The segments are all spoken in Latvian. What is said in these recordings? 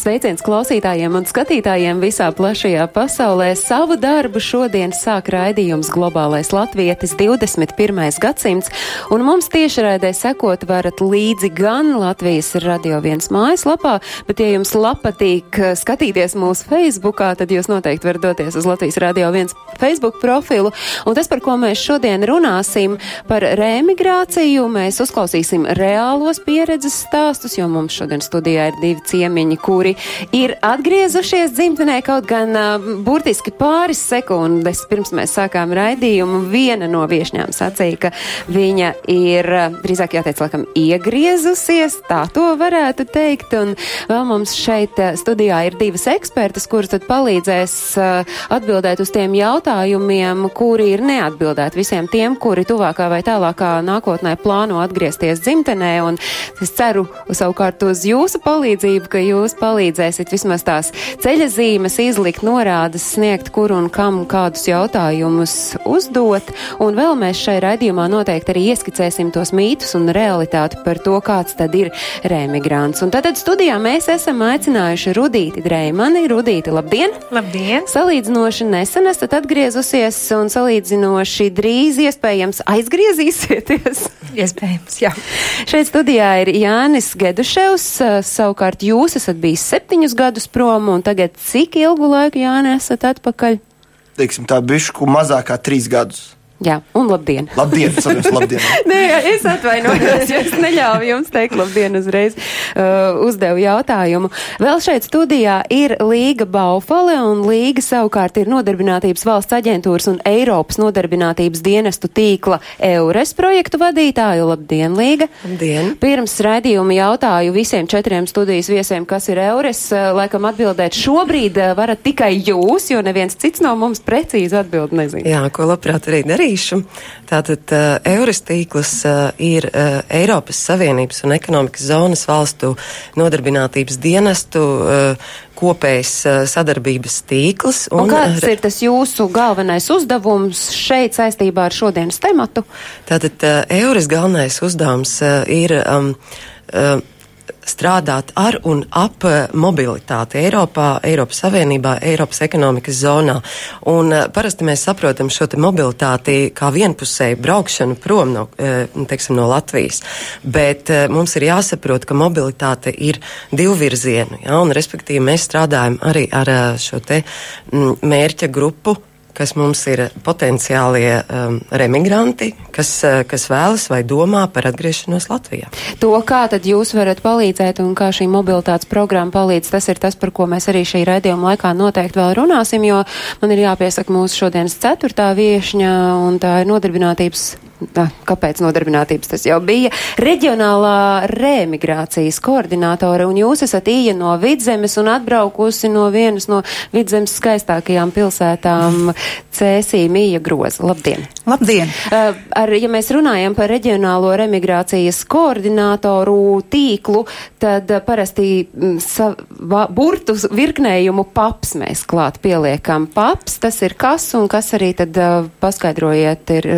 Sveiciens klausītājiem un skatītājiem visā plašajā pasaulē. Savu darbu šodien sāk raidījums Globālais Latvietis 21. gadsimts, un mums tiešraidē sekot varat līdzi gan Latvijas radio viens mājaslapā, bet ja jums patīk skatīties mūsu Facebookā, tad jūs noteikti varat doties uz Latvijas radio viens Facebook profilu. Un tas, par ko mēs šodien runāsim, par remigrāciju, mēs uzklausīsim reālos pieredzes stāstus, jo mums šodien studijā ir divi ciemiņi, kuri ir atgriezušies dzimtenē kaut gan uh, burtiski pāris sekundes pirms mēs sākām raidījumu. Viena no viešņām sacīja, ka viņa ir uh, drīzāk jāteic, laikam, iegriezusies, tā to varētu teikt. Un vēl mums šeit uh, studijā ir divas ekspertas, kuras tad palīdzēs uh, atbildēt uz tiem jautājumiem, kuri ir neatbildēti visiem tiem, kuri tuvākā vai tālākā nākotnē plāno atgriezties dzimtenē. Un es ceru savukārt uz jūsu palīdzību, ka jūs palīdzēsiet palīdzēsiet vismaz tās ceļa zīmes, izlikt norādes, sniegt, kur un kam kādus jautājumus uzdot. Un vēl mēs šai raidījumā noteikti arī ieskicēsim tos mītus un realitāti par to, kāds tad ir remigrants. Un tad studijā mēs esam aicinājuši Rudīti Dreimani. Rudīti, labdien! Labdien! Salīdzinoši nesen esat atgriezusies un salīdzinoši drīz iespējams aizgriezīsieties. Iespējams, jā. Šeit studijā ir Jānis Geduševs, savukārt jūs esat bijis septiņus gadus prom, un tagad cik ilgu laiku Jāni esat atpakaļ? Teiksim, tā bišku mazāk kā trīs gadus. Jā, un labdien! Labdien! Savies, labdien. Nē, es atvainojos, ja es neļauju jums teikt labdien uzreiz. Uh, uzdevu jautājumu. Vēl šeit studijā ir Līga Baufale, un Līga savukārt ir Nodarbinātības valsts aģentūras un Eiropas nodarbinātības dienestu tīkla EURES projektu vadītāju. Labdien, Līga! Labdien! Pirms raidījuma jautāju visiem četriem studijas viesiem, kas ir EURES. Uh, laikam atbildēt šobrīd uh, varat tikai jūs, jo neviens cits no mums precīzi atbild nezinu. Jā, ko labprāt arī darīšu. Tātad uh, Eures tīkls uh, ir uh, Eiropas Savienības un ekonomikas zonas valstu nodarbinātības dienestu uh, kopējs uh, sadarbības tīkls. Un, un kāds ir tas jūsu galvenais uzdevums šeit saistībā ar šodienas tematu? Tātad uh, Eures galvenais uzdevums uh, ir. Um, uh, strādāt ar un ap mobilitāti Eiropā, Eiropas Savienībā, Eiropas ekonomikas zonā. Un uh, parasti mēs saprotam šo mobilitāti kā vienpusēju braukšanu prom no, uh, teiksim, no Latvijas. Bet uh, mums ir jāsaprot, ka mobilitāte ir divvirzienu, ja, un respektīvi mēs strādājam arī ar šo te m, mērķa grupu kas mums ir potenciālie um, remigranti, kas, uh, kas vēlas vai domā par atgriešanos Latvijā. To, kā tad jūs varat palīdzēt un kā šī mobilitātes programma palīdz, tas ir tas, par ko mēs arī šī raidījuma laikā noteikti vēl runāsim, jo man ir jāpiesaka mūsu šodienas ceturtā viešņa, un tā ir nodarbinātības Tā, kāpēc nodarbinātības tas jau bija? Reģionālā remigrācijas koordinātore, un jūs esat īja no vidzemes un atbraukusi no vienas no vidzemes skaistākajām pilsētām Cēsī Mīja Groza. Labdien! Labdien! Uh, ar, ja mēs runājam par reģionālo remigrācijas koordinātoru tīklu, tad uh, parasti mm, sa, va, burtu virknējumu paps mēs klāt pieliekam. Paps, tas ir kas un kas arī tad uh, paskaidrojiet ir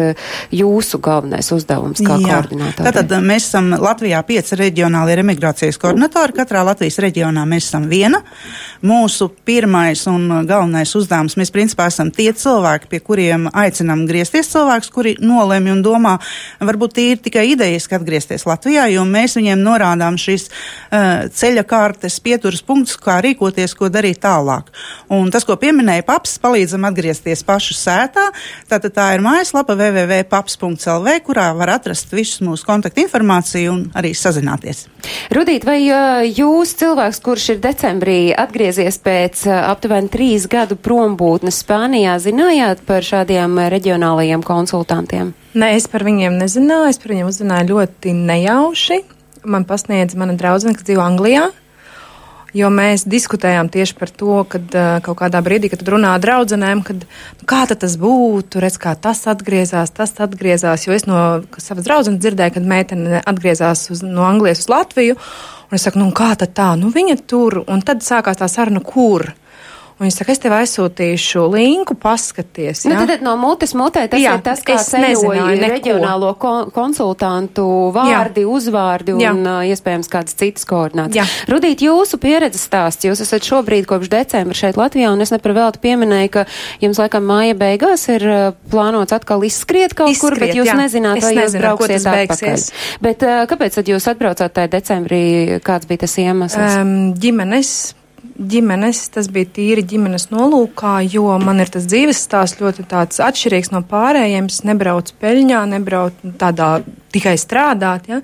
jūsu jūsu galvenais uzdevums kā koordinātori? Tātad mēs esam Latvijā pieci reģionāli remigrācijas koordinatori. Katrā Latvijas reģionā mēs esam viena. Mūsu pirmais un galvenais uzdevums, mēs principā esam tie cilvēki, pie kuriem aicinām griezties cilvēkus, kuri nolemj un domā, varbūt tīri tikai idejiski atgriezties Latvijā, jo mēs viņiem norādām šīs uh, ceļa kārtas pieturas punktus, kā rīkoties, ko darīt tālāk. Un tas, ko pieminēja paps, palīdzam atgriezties pašu sētā. Tātad tā ir mājaslapa www.paps.com LV, kurā var atrast visus mūsu kontaktu informāciju un arī sazināties. Rudīt, vai jūs cilvēks, kurš ir decembrī atgriezies pēc aptuveni trīs gadu prombūtnes Spānijā, zinājāt par šādiem reģionālajiem konsultantiem? Nē, es par viņiem nezināju, es par viņiem uzzināju ļoti nejauši. Man pasniedza mana draudzene, kas dzīvo Anglijā. Jo mēs diskutējām tieši par to, kad uh, kaut kādā brīdī, kad runā draudzenēm, kad nu, kā tas būtu, redz, kā tas atgriezās, tas atgriezās, jo es no savas draudzenes dzirdēju, kad meitene atgriezās uz, no Anglijas uz Latviju, un es saku, nu kā tad tā, nu viņa tur, un tad sākās tā saruna, kur. Un viņš saka, es tev aizsūtīšu linku, paskaties. Nu, ja? tad no mutes mutē tas Jā, ir tas, nezināju ceļoja reģionālo kon konsultantu vārdi, uzvārdi Jā. un uh, iespējams kādas citas koordinācijas. Jā. Rudīt, jūsu pieredzes stāsts, jūs esat šobrīd kopš decembra šeit Latvijā, un es nepar velti pieminēju, ka jums laikam māja beigās ir plānots atkal izskriet kaut kur, bet Izskriet, jūs jā. nezināt, vai jūs nezinu, ko brauksiet atpakaļ. Bet kāpēc tad jūs atbraucāt tajā decembrī, kāds bija tas iemesls? Um, ģimenes. Ģimenes, tas bija tīri ģimenes nolūkā, jo man ir tas dzīves stāsts ļoti atšķirīgs no pārējiem. Es nebraucu peļņā, nebraucu tādā tikai strādāt, ja?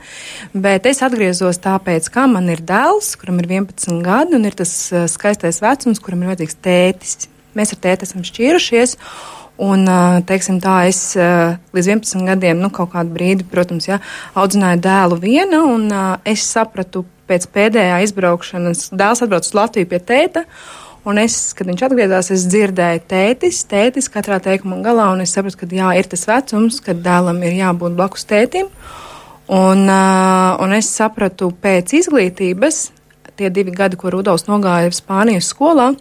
bet es atgriezos tāpēc, ka man ir dēls, kuram ir 11 gadi, un ir tas uh, skaistais vecums, kuram ir vajadzīgs tētis. Mēs ar tēti esam šķīrušies. Un, uh, teiksim tā, es uh, līdz 11 gadiem, nu, kaut kādu brīdi, protams, ja, audzināju dēlu viena, un es sapratu pēc pēdējā izbraukšanas, dēls atbrauc uz Latviju pie tēta, un es, kad viņš atgriezās, es dzirdēju tētis, tētis katrā teikuma galā, un es sapratu, ka jā, ir tas vecums, kad dēlam ir jābūt blakus tētim, un, uh, un es sapratu pēc izglītības, tie divi gadi, ko Rudolfs nogāja Spānijas skolā,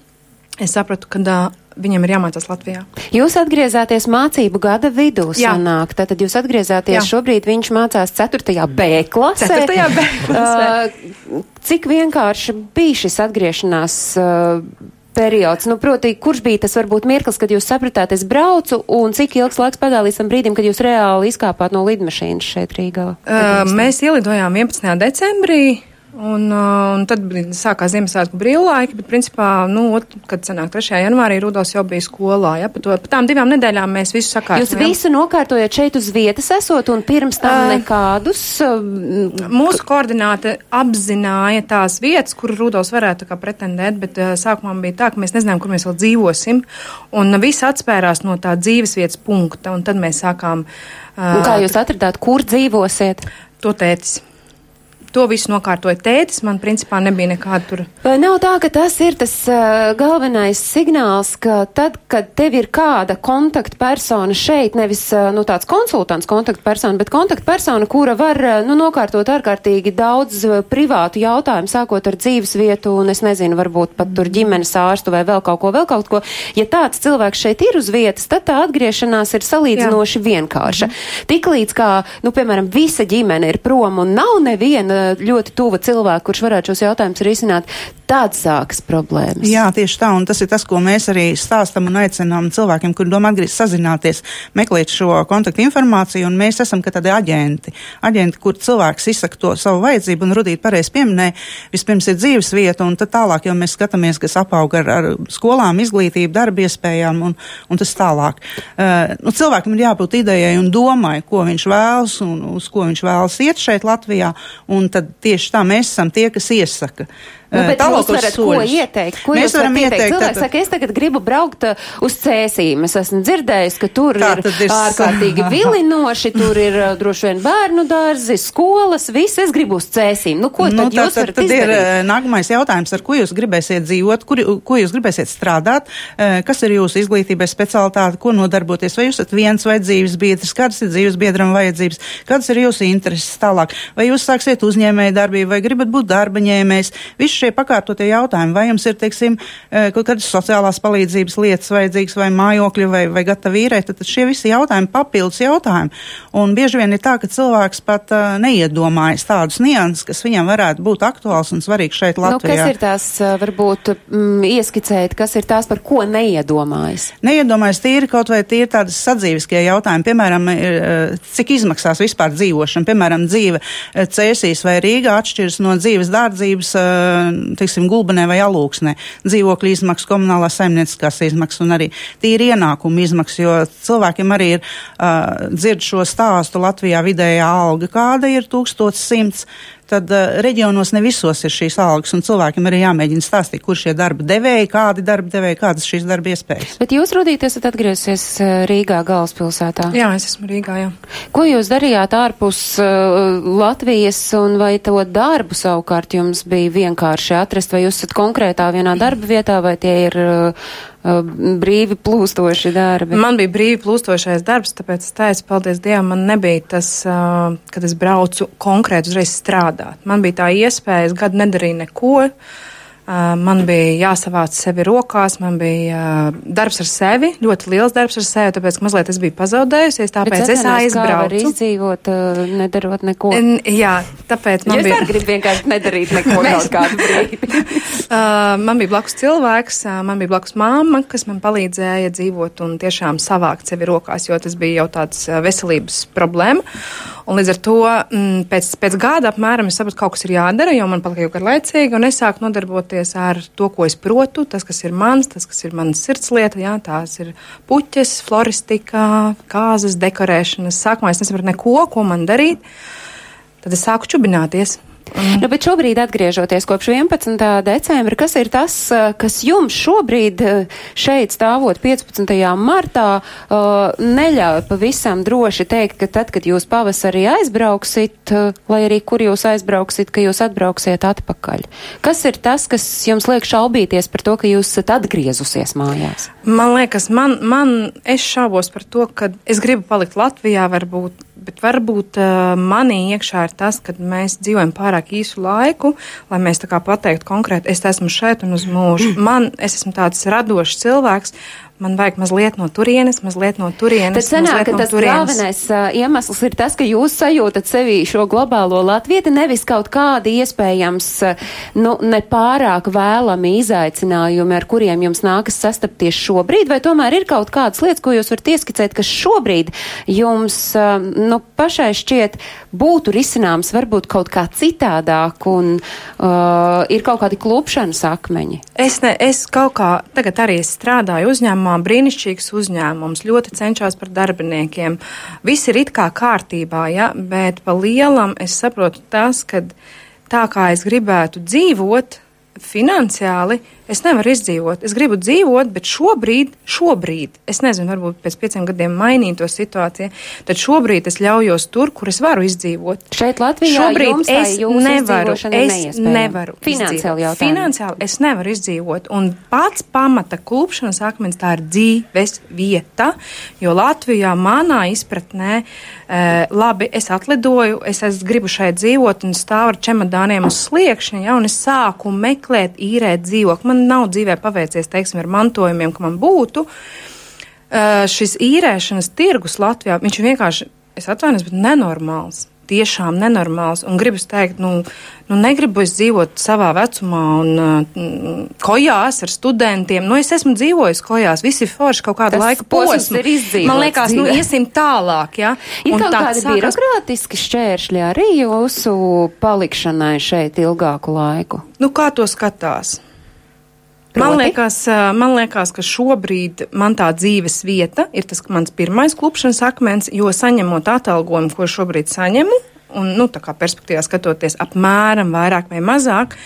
es sapratu, ka uh, viņam ir jāmācās Latvijā. Jūs atgriezāties mācību gada vidū, Jā. sanāk. Tātad jūs atgriezāties, Jā. šobrīd viņš mācās 4. B klasē. 4. B klasē. Uh, cik vienkārši bija šis atgriešanās uh, periods? Nu, proti, kurš bija tas varbūt mirklis, kad jūs sapratāt, es braucu, un cik ilgs laiks pagāja līdz tam brīdim, kad jūs reāli izkāpāt no lidmašīnas šeit Rīgā? Uh, mēs ielidojām 11. decembrī. Un, uh, un tad sākās Ziemassvētku brīvlaiki, bet, principā, nu, ot, kad sanāk 3. janvārī, Rudolfs jau bija skolā. Ja, pa, to, pa tām divām nedēļām mēs visu sakārtojām. Jūs visu nokārtojat šeit uz vietas esot, un pirms tam Uh, nekādus. Uh, Mūsu koordināte apzināja tās vietas, kur Rudolfs varētu kā pretendēt, bet uh, sākumā bija tā, ka mēs nezinājām, kur mēs vēl dzīvosim. Un viss atspērās no tā dzīves vietas punkta, un tad mēs sākām uh, un kā jūs atradāt, kur dzīvosiet? to tētis. To visu nokārtoja tētis, man principā nebija nekāda tur. Vai nav tā, ka tas ir tas uh, galvenais signāls, ka tad, kad tev ir kāda kontaktpersona šeit, nevis uh, nu, tāds konsultants kontaktpersona, bet kontaktpersona, kura var uh, nu, nokārtot ārkārtīgi daudz uh, privātu jautājumu, sākot ar dzīves vietu un, es nezinu, varbūt pat tur ģimenes ārstu vai vēl kaut ko, vēl kaut ko. Ja tāds cilvēks šeit ir uz vietas, tad tā atgriešanās ir salīdzinoši vienkārša. Tiklīdz kā, nu, piemēram, visa ģimene ir prom un nav neviena ļoti tuva cilvēka, kurš varētu šos jautājumus risināt, tad sākas problēmas. Jā, tieši tā, un tas ir tas, ko mēs arī stāstam un aicinām cilvēkiem, kuri domā atgriezt sazināties, meklēt šo kontaktu informāciju, un mēs esam kā tādi aģenti. Aģenti, kur cilvēks izsaka to savu vajadzību, un Rudīt pareizi pieminēja, vispirms ir dzīves vieta, un tad tālāk jau mēs skatāmies, kas apaug ar, ar skolām, izglītību, darba iespējām, un, un tas tālāk. Uh, nu, cilvēkam ir jābūt idejai un domai, ko viņš vēlas, un uz ko viņš vēlas iet šeit Latvijā, un tad tieši tā mēs esam tie, kas iesaka. Nu, uh, bet jūs varat ko soļus. ieteikt? Ko mēs varam ieteikt? ieteikt. Cilvēks tātad- saka, es tagad gribu braukt uh, uz cēsīm. Es esmu dzirdējis, ka tur Tā ir, tad ir ārkārtīgi vilinoši, tur ir uh, droši vien bērnu dārzi, skolas, viss. Es gribu uz cēsīm. Nu, ko tad Nu, jūs tad, varat tad ir izdarīt? eh, nākamais jautājums, ar ko jūs gribēsiet dzīvot, kur, ko jūs gribēsiet strādāt, kas ir jūsu izglītībai specialitāte, ko nodarboties, vai jūs esat viens vai dzīves biedrs, kādas ir dzīves biedram vajadzības, kādas ir jūsu intereses tālāk, vai jūs sāksiet uzņēmēju darbību, vai gribat būt darba ņēmējs. Visi šie pakārtotie jautājumi, vai jums ir, teiksim, eh, kaut kādas sociālās palīdzības lietas vajadzīgas, vai mājokļi, vai, vai gatavi īrēt, tad šie visi jautājumi papildus jautājumi. Un bieži vien ir tā, ka cilvēks pat uh, neiedomājas tādus nianses, kas viņam varētu būt aktuāls un svarīgs šeit Nu, Latvijā. kas ir tās, uh, varbūt, mm, ieskicēt, kas ir tās, par ko neiedomājas? Neiedomājas tīri kaut vai tīri tādas sadzīviskie jautājumi, piemēram, ir, eh, cik izmaksās vispār dzīvošana, piemēram, dzīve eh, Cēsīs vai Rīgā atšķiras no dzīves dārdzības, eh, teiksim, Gulbenē vai Alūksnē. Dzīvokļu izmaksas, komunālās saimnieciskās izmaksas un arī tīri ienākumu izmaksas, jo cilvēkiem arī ir uh, dzird šo stāstu Latvijā vidējā alga, kāda ir 1100. Tad uh, reģionos ne visos ir šīs algas, un cilvēkiem arī jāmēģina stāstīt, kur šie darba devēji, kādi darba devēji, kādas šīs darba iespējas. Bet jūs, Rudīt, esat atgriezies uh, Rīgā galvaspilsētā. Jā, es esmu Rīgā, jā. Ko jūs darījāt ārpus uh, Latvijas, un vai to darbu savukārt jums bija vienkārši atrast, vai jūs esat konkrētā vienā darba vietā, vai tie ir uh, brīvi plūstoši darbi? Man bija brīvi plūstošais darbs, tāpēc es teicu, paldies Dievam, man nebija tas, kad es braucu konkrēti uzreiz strādāt. Man bija tā iespēja, es gadu nedarīju neko. Uh, man bija jāsavāc sevi rokās, man bija darbs ar sevi, ļoti liels darbs ar sevi, tāpēc, ka mazliet es biju pazaudējusies, tāpēc es aizbraucu. izdzīvot, uh, nedarot neko. N, jā, tāpēc man Man bija. es arī gribu vienkārši nedarīt neko kaut kādu brīdi. Man bija blakus cilvēks, man bija blakus māma, kas man palīdzēja dzīvot un tiešām savākt sevi rokās, jo tas bija jau tāds veselības problēma. Un līdz ar to mm, pēc, pēc gada apmēram es sapratu, ka kaut kas ir jādara, jo man palika jau garlaicīgi, un es sāku nodarboties ar to, ko es protu, tas, kas ir mans, tas, kas ir manas sirdslieta, jā, tās ir puķes, floristika, kāzas, dekorēšanas. Sākumā es nesapratu neko, ko man darīt, tad es sāku čubināties. Nu, bet šobrīd, atgriežoties kopš 11. decembra, kas ir tas, eh, kas jums šobrīd eh, šeit stāvot 15. martā, eh, neļauj pavisam droši teikt, ka tad, kad jūs pavasarī aizbrauksit, lai arī kur jūs aizbrauksit, ka jūs atbrauksiet atpakaļ? Kas ir tas, kas jums liek šaubīties par to, ka jūs esat atgriezusies mājās? Man liekas, man, man es šaubos par to, ka es gribu palikt Latvijā, varbūt, bet varbūt uh, manī iekšā ir tas, ka mēs dzīvojam pārāk īsu laiku, lai mēs tā kā pateiktu konkrēti, es esmu šeit un uz mūžu. Man, es esmu tāds radošs cilvēks. Man vajag mazliet no turienes, mazliet no turienes. Tad sanāk, ka no tas turienes. galvenais uh, iemesls ir tas, ka jūs sajūtat sevī šo globālo latvieti, nevis kaut kādi iespējams, uh, nu, nepārāk vēlami izaicinājumi, ar kuriem jums nākas sastapties šobrīd, vai tomēr ir kaut kādas lietas, ko jūs varat ieskicēt, kas šobrīd jums, uh, nu, pašai šķiet būtu risināms varbūt kaut kā citādāk un uh, ir kaut kādi klupšanas akmeņi. Es, ne, es kaut kā tagad arī strādāju uzņēmumā, brīnišķīgs uzņēmums, ļoti cenšas par darbiniekiem. Viss ir it kā kārtībā, ja, bet pa lielam es saprotu tas, ka tā kā es gribētu dzīvot finansiāli, es nevaru izdzīvot. Es gribu dzīvot, bet šobrīd, šobrīd, es nezinu, varbūt pēc pieciem gadiem mainīt to situāciju, tad šobrīd es ļaujos tur, kur es varu izdzīvot. Šeit Latvijā Šobrīd jums es nevaru, es nevaru Finansiāli jautājumi. Finansiāli es nevaru izdzīvot. Un pats pamata klupšanas akmens tā ir dzīves vieta, jo Latvijā manā izpratnē, e, labi, es atlidoju, es, es gribu šeit dzīvot un stāvu ar čemodāniem uz sliekšņa, ja, un es sāku meklēt, īrēt dzīvokli. Man nav dzīvē paveicies, teiksim, ar mantojumiem, ka man būtu. Šis īrēšanas tirgus Latvijā, viņš ir vienkārši, es atvainojos, bet nenormāls. Tiešām nenormāls. Un gribu teikt, nu, nu negribu es dzīvot savā vecumā un uh, kojās ar studentiem. Nu, es esmu dzīvojis kojās, visi ir forši kaut kādu Tas laiku posms posmu. Man liekas, nu, dzīvē. iesim tālāk, ja. Ir Un kaut kādi sākas- birokrātiski šķēršļi arī jūsu palikšanai šeit ilgāku laiku. Nu, kā to skatās? Man liekas, man liekas, ka šobrīd man tā dzīves vieta ir tas mans pirmais klupšanas akmens, jo saņemot atalgojumu, ko šobrīd saņemu, un, nu, tā kā perspektīvā skatoties apmēram vairāk vai mazāk,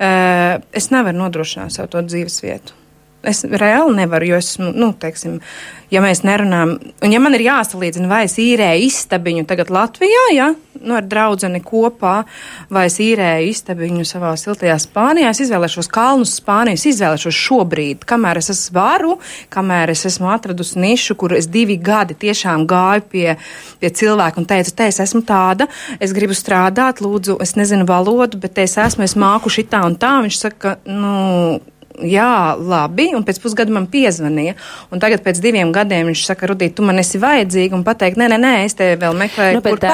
es nevaru nodrošināt sev to dzīves vietu. Es reāli nevaru, jo esmu, nu, teiksim, ja mēs nerunājam, un ja man ir jāsalīdzina, vai es īrēju istabiņu tagad Latvijā, ja, nu, ar draudzeni kopā, vai es īrēju istabiņu savā siltajā Spānijā, es izvēlēšos kalnus Spāniju, es izvēlēšos šobrīd, kamēr es esmu varu, kamēr es esmu atradusi nišu, kur es divi gadi tiešām gāju pie, pie cilvēka un teicu, te es esmu tāda, es gribu strādāt, lūdzu, es nezinu valodu, bet te es esmu, es māku šitā un tā, viņš saka, nu, Jā, labi, un pēc pusgada man piezvanīja. Un tagad, pēc diviem gadiem, viņš saka, Rudīt, tu man esi vajadzīga, un pateikt, nē, nē, nē, es te vēl meklēju, Nu, palikt.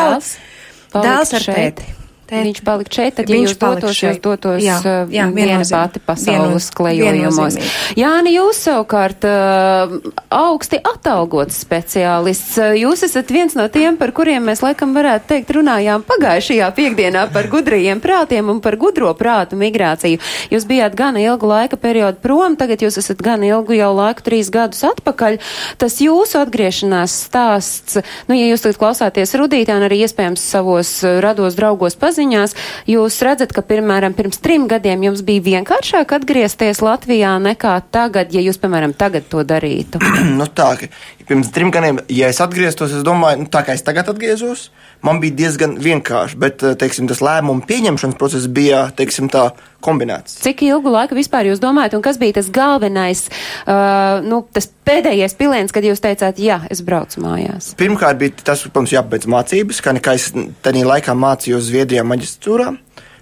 dēls ar tēti. Tēti. Viņš palika šeit, tad, ja Viņš jūs dotos, jūs dotos Jā, uh, jā, viena pati pasaules Viennoz- klejojumos. Jāni, jūs savukārt uh, augsti atalgots speciālists. Uh, Jūs esat viens no tiem, par kuriem mēs laikam varētu teikt runājām pagājušajā piekdienā par gudrajiem prātiem un par gudro prātu migrāciju. Jūs bijāt gana ilgu laika periodu prom, tagad jūs esat gan ilgu jau laiku, trīs gadus atpakaļ. Tas jūsu atgriešanās stāsts, nu, ja jūs tagad klausāties Rudītē un arī iespējams savos rados draugos pazīstams, pārziņās. Jūs redzat, ka, piemēram, pirms trim gadiem jums bija vienkāršāk atgriezties Latvijā nekā tagad, ja jūs, piemēram, tagad to darītu? nu, tā, ka pirms trim gadiem, ja es atgrieztos, es domāju, nu, tā kā es tagad atgriezos, man bija diezgan vienkārši, bet eh, teiksim, tas lēmumu pieņemšanas process bija teiksim, tā, kombinēts. Cik ilgu laiku vispār jūs domājat, un kas bija tas galvenais, uh, nu, tas pēdējais piliens, kad jūs teicāt, jā, es braucu mājās? Pirmkārt, bija tas, protams, jāpabeidz mācības, kā nekā es tajā laikā mācījos Zviedrijā maģistrūrā.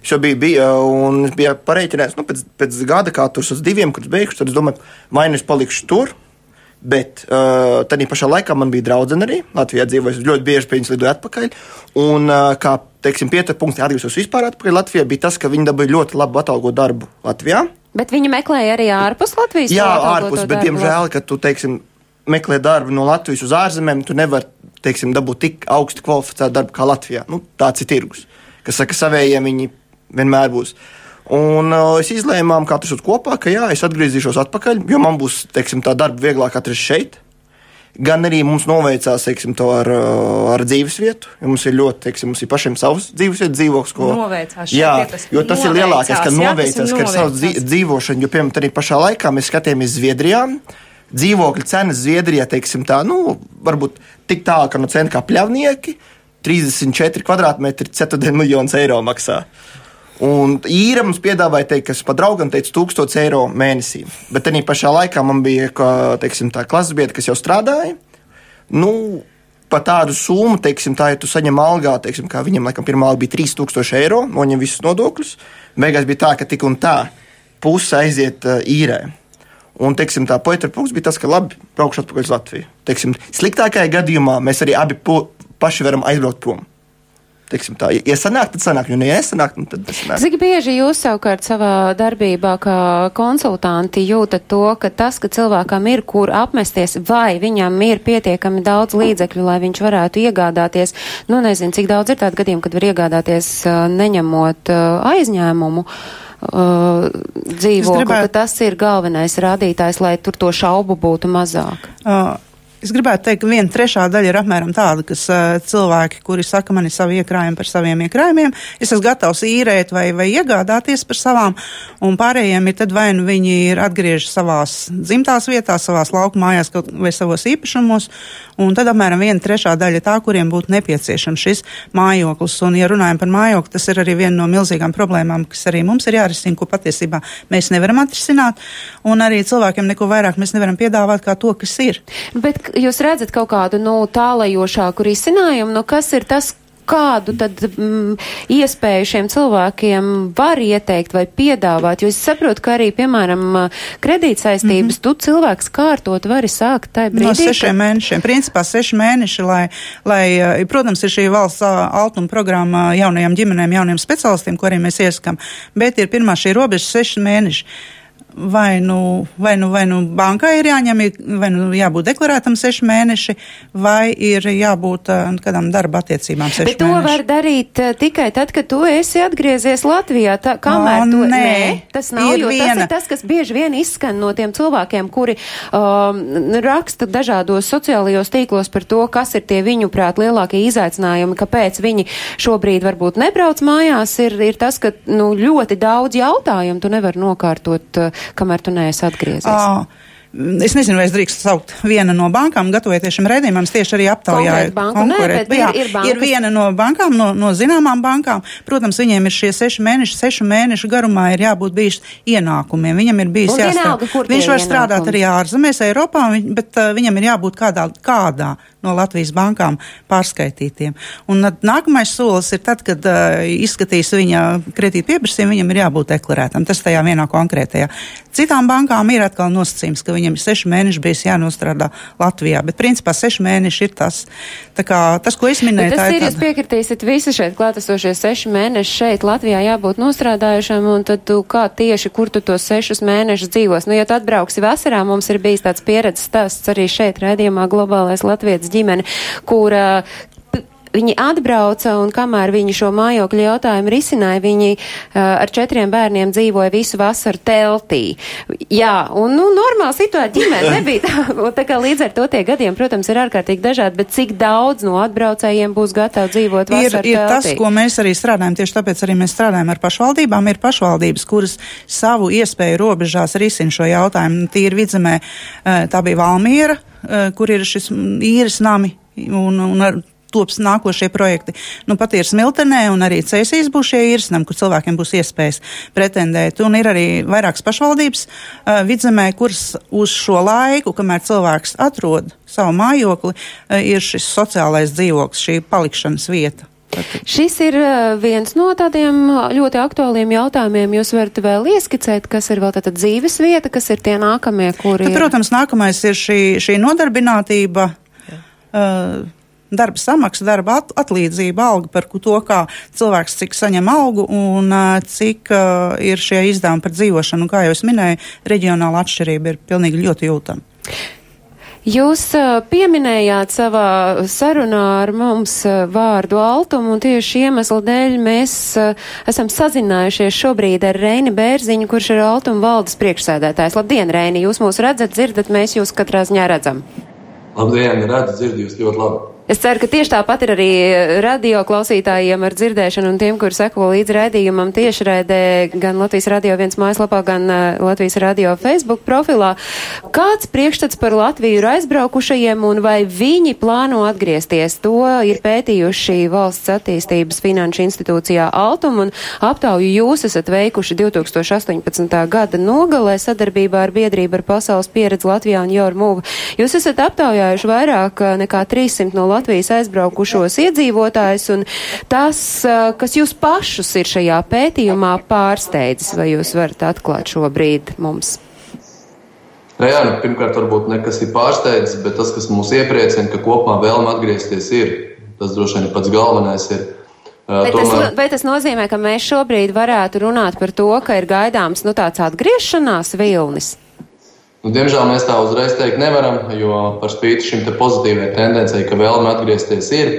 Jau biju, biju un es biju pareiķinājis, nu, pēc, pēc gada, kā tur uz diviem, kad es beigšu, tad es domāju, vai nu es palikšu tur, Bet uh, tajā pašā laikā man bija draudzene arī Latvijā dzīvojusi. Ļoti bieži pie viņas lidoju atpakaļ. Un, uh, kā teiksim, pieturpunkts atgriezos vispār atpakaļ Latvijā, bija tas, ka viņi dabūja ļoti labu atalgotu darbu Latvijā. Bet viņi meklēja arī ārpus Latvijas? Jā, ārpus, bet, diemžēl, kad tu, teiksim, meklē darbu no Latvijas uz ārzemēm, tu nevari, teiksim, dabūt tik augstu kvalificētu darbu kā Latvijā. Nu, tāds ir tirgus, kas saka, savējiem viņi vienmēr būs. Un uh, es izlēmām, tas ir kopā, ka jā, es atgriezīšos atpakaļ, jo man būs teiksim, tā darba vieglāk atrast šeit. Gan arī mums noveicās teiksim, to ar, uh, ar dzīves vietu. Mums ir ļoti, teiksim, mums ir pašiem savs dzīves vietas dzīvoklis. Ko... Noveicās. Jā, tas jo tas ir lielākais, ka noveicās, ka ir savs dzīvošana. Jo, piemēram, arī pašā laikā mēs skatījāmies Zviedrijā. Dzīvokļu cenas Zviedrijā, teiksim, tā, nu, varbūt tik tālu, ka no centra kā pļavnieki 34 kvadrātmetri, 4 miljonus eiro maksā. Un īra mums piedāvāja, teikt, kas pa draugam teica 1000 eiro mēnesī. Bet tajā pašā laikā man bija, ka, teiksim, tā klases biedra, kas jau strādāja. Nu, par tādu summu, teiksim, tā, ja tu saņem algā, teiksim, kā viņam, laikam, pirmā alga bija 3000 eiro, noņem visus nodokļus. Beigās bija tā, ka tik un tā puse aiziet uh, īrē. Un, teiksim, tā poeta punkts bija tas, ka labi, braukšu atpakaļ uz Latviju. Teiksim, sliktākajā gadījumā mēs arī abi paši varam aizbraukt prom. Teiksim, tā, ja sanāk, tad sanāk, jo ja nesanāk, nu, tad nesanāk. Cik bieži jūs savukārt savā darbībā kā konsultanti jūtat to, ka tas, ka cilvēkam ir kur apmesties, vai viņam ir pietiekami daudz līdzekļu, lai viņš varētu iegādāties, nu nezinu, cik daudz ir tādu gadījumu, kad var iegādāties neņemot aizņēmumu. Uh, dzīvokli, gribētu- ka tas ir galvenais rādītājs, lai tur to šaubu būtu mazāk. Uh, Es gribētu teikt, ka viena trešā daļa ir apmēram tāda, kas uh, cilvēki, kuri saka, man ir savi iekrājumi par saviem iekrājumiem, es esmu gatavs īrēt vai, vai iegādāties par savām, un pārējiem ir tad vai nu viņi ir atgriežas savās dzimtās vietās, savās lauku mājās kaut, vai savos īpašumos, un tad apmēram viena trešā daļa tā, kuriem būtu nepieciešams šis mājoklis. Un, ja runājam par mājokli, tas ir arī viena no milzīgām problēmām, kas arī mums ir jārisina, ko patiesībā mēs nevaram atrisināt, un arī cilvēkiem neko vairāk mēs nevaram piedāvāt kā to, kas ir. Bet jūs redzat kaut kādu, nu, tālajošāku risinājumu, nu, kas ir tas, kādu tad mm, iespēju šiem cilvēkiem var ieteikt vai piedāvāt? Jo es saprotu, ka arī, piemēram, kredītsaistības mm -hmm. tu cilvēks kārtot vari sākt tajā brīdī. No sešiem mēnešiem. Principā seši mēneši, lai, lai, eh, protams, ir šī valsts altuma programma jaunajām ģimenēm, jauniem specialistiem, arī mēs ieskam, bet ir pirmā šī robeža seši mēneši. Vai nu, vai, nu, vai nu bankai ir jāņem, vai nu jābūt deklarētam seši mēneši, vai ir jābūt uh, kādām darba attiecībām seši Bet to mēneši. var darīt uh, tikai tad, kad tu esi atgriezies Latvijā. Tā, kamēr O, tu, nē. tas nav, jo tas viena. ir tas, kas bieži vien izskan no tiem cilvēkiem, kuri um, raksta dažādos sociālajos tīklos par to, kas ir tie viņu prāt lielākie izaicinājumi, kāpēc viņi šobrīd varbūt nebrauc mājās, ir, ir tas, ka nu, ļoti daudz jautājumu tu nevar nokārtot, uh, kamēr tu neesi atgriezies. Ā, Es nezinu, vai es drīkstu saukt vienu no bankām, gatavoties šim redzējumam. Tieši arī aptaujāju Konkrētu banku nē, Jā, ir- ir bankas. ir viena no bankām, no, no zināmām bankām. Protams, viņiem ir šie seši mēneši, sešu mēnešu garumā ir jābūt bijis ienākumiem. Viņam ir bijis tie Viņš var strādāt ienākumi. arī ārzemēs, Eiropā, bet uh, viņam ir jābūt kādā, kādā no Latvijas bankām pārskaitītiem. Un tad nākamais solis ir tad, kad uh, izskatīs viņa kredīta pieprasījumu, viņam ir jābūt deklarētam. Tas tajā vienā konkrētajā. Citām bankām ir atkal nosacījums, ka viņam ir seši mēneši bijis jānostrādā Latvijā, bet principā seši mēneši ir tas, kā, tas ko es Bet minēju. tas tā ir, jūs piekritīsiet visi šeit klātesošie seši mēneši šeit Latvijā jābūt nostrādājušam, un tad tu kā tieši, kur tu tos sešus mēnešus dzīvos. Nu, ja tu atbrauksi vasarā, mums ir bijis tāds pieredzes stāsts arī šeit, raidījumā Globālais Latvijas ģimene, kur viņi atbrauca un kamēr viņi šo mājokļu jautājumu risināja, viņi uh, ar četriem bērniem dzīvoja visu vasaru teltī. Jā, un, nu, normāla situācija ģimene nebija tā, tā kā līdz ar to tie gadiem, protams, ir ārkārtīgi dažādi, bet cik daudz no atbraucējiem būs gatavi dzīvot vasaru ir, ir teltī? tas, ko mēs arī strādājam, tieši tāpēc arī mēs strādājam ar pašvaldībām, ir pašvaldības, kuras savu iespēju robežās risina šo jautājumu. Tīri vidzemē, eh, tā bija Valmiera, eh, kur ir šis īres nami un, un ar tops nākošie projekti. Nu, pat ir Smiltenē un arī Cēsīs būs šie īrsnam, kur cilvēkiem būs iespējas pretendēt. Un ir arī vairākas pašvaldības uh, vidzemē, kuras uz šo laiku, kamēr cilvēks atrod savu mājokli, uh, ir šis sociālais dzīvoklis, šī palikšanas vieta. Šis ir viens no tādiem ļoti aktuāliem jautājumiem. Jūs varat vēl ieskicēt, kas ir vēl tāda dzīves vieta, kas ir tie nākamie, kuri. Tad, protams, nākamais ir šī, šī nodarbinātība. Uh, darba samaksa, darba at, atlīdzība, alga par to, kā cilvēks cik saņem algu un cik uh, ir šie izdevumi par dzīvošanu. Un, kā jau es minēju, reģionāla atšķirība ir pilnīgi ļoti jūtama. Jūs pieminējāt savā sarunā ar mums vārdu altumu, un tieši iemesla dēļ mēs esam sazinājušies šobrīd ar Reini Bērziņu, kurš ir altuma valdes priekšsēdētājs. Labdien, Reini! Jūs mūs redzat, dzirdat, mēs jūs katrā ziņā redzam. Labdien, redzu, dzirdu jūs ļoti labi. Es ceru, ka tieši tāpat ir arī radio klausītājiem ar dzirdēšanu un tiem, kur seko līdz raidījumam tiešraidē gan Latvijas radio viens mājaslapā, gan uh, Latvijas radio Facebook profilā. Kāds priekšstats par Latviju ir aizbraukušajiem un vai viņi plāno atgriezties? To ir pētījuši valsts attīstības finanšu institūcijā Altum un aptauju jūs esat veikuši 2018. gada nogalē sadarbībā ar biedrību ar pasaules pieredzi Latvijā un Jormūvu. Jūs esat aptaujājuši vairāk nekā 300 no Latvijas Latvijas aizbraukušos iedzīvotājus, un tas, kas jūs pašus ir šajā pētījumā pārsteidzis, vai jūs varat atklāt šobrīd mums? Nu jā, nu, pirmkārt, varbūt nekas ir pārsteidzis, bet tas, kas mūs iepriecina, ka kopumā vēlme atgriezties ir, tas droši vien pats galvenais. Ir. Vai tas, vai tas nozīmē, ka mēs šobrīd varētu runāt par to, ka ir gaidāms nu, tāds atgriešanās vilnis? Nu, diemžēl mēs tā uzreiz teikt nevaram, jo par spīti šim te pozitīvai tendencei, ka vēlme atgriezties ir,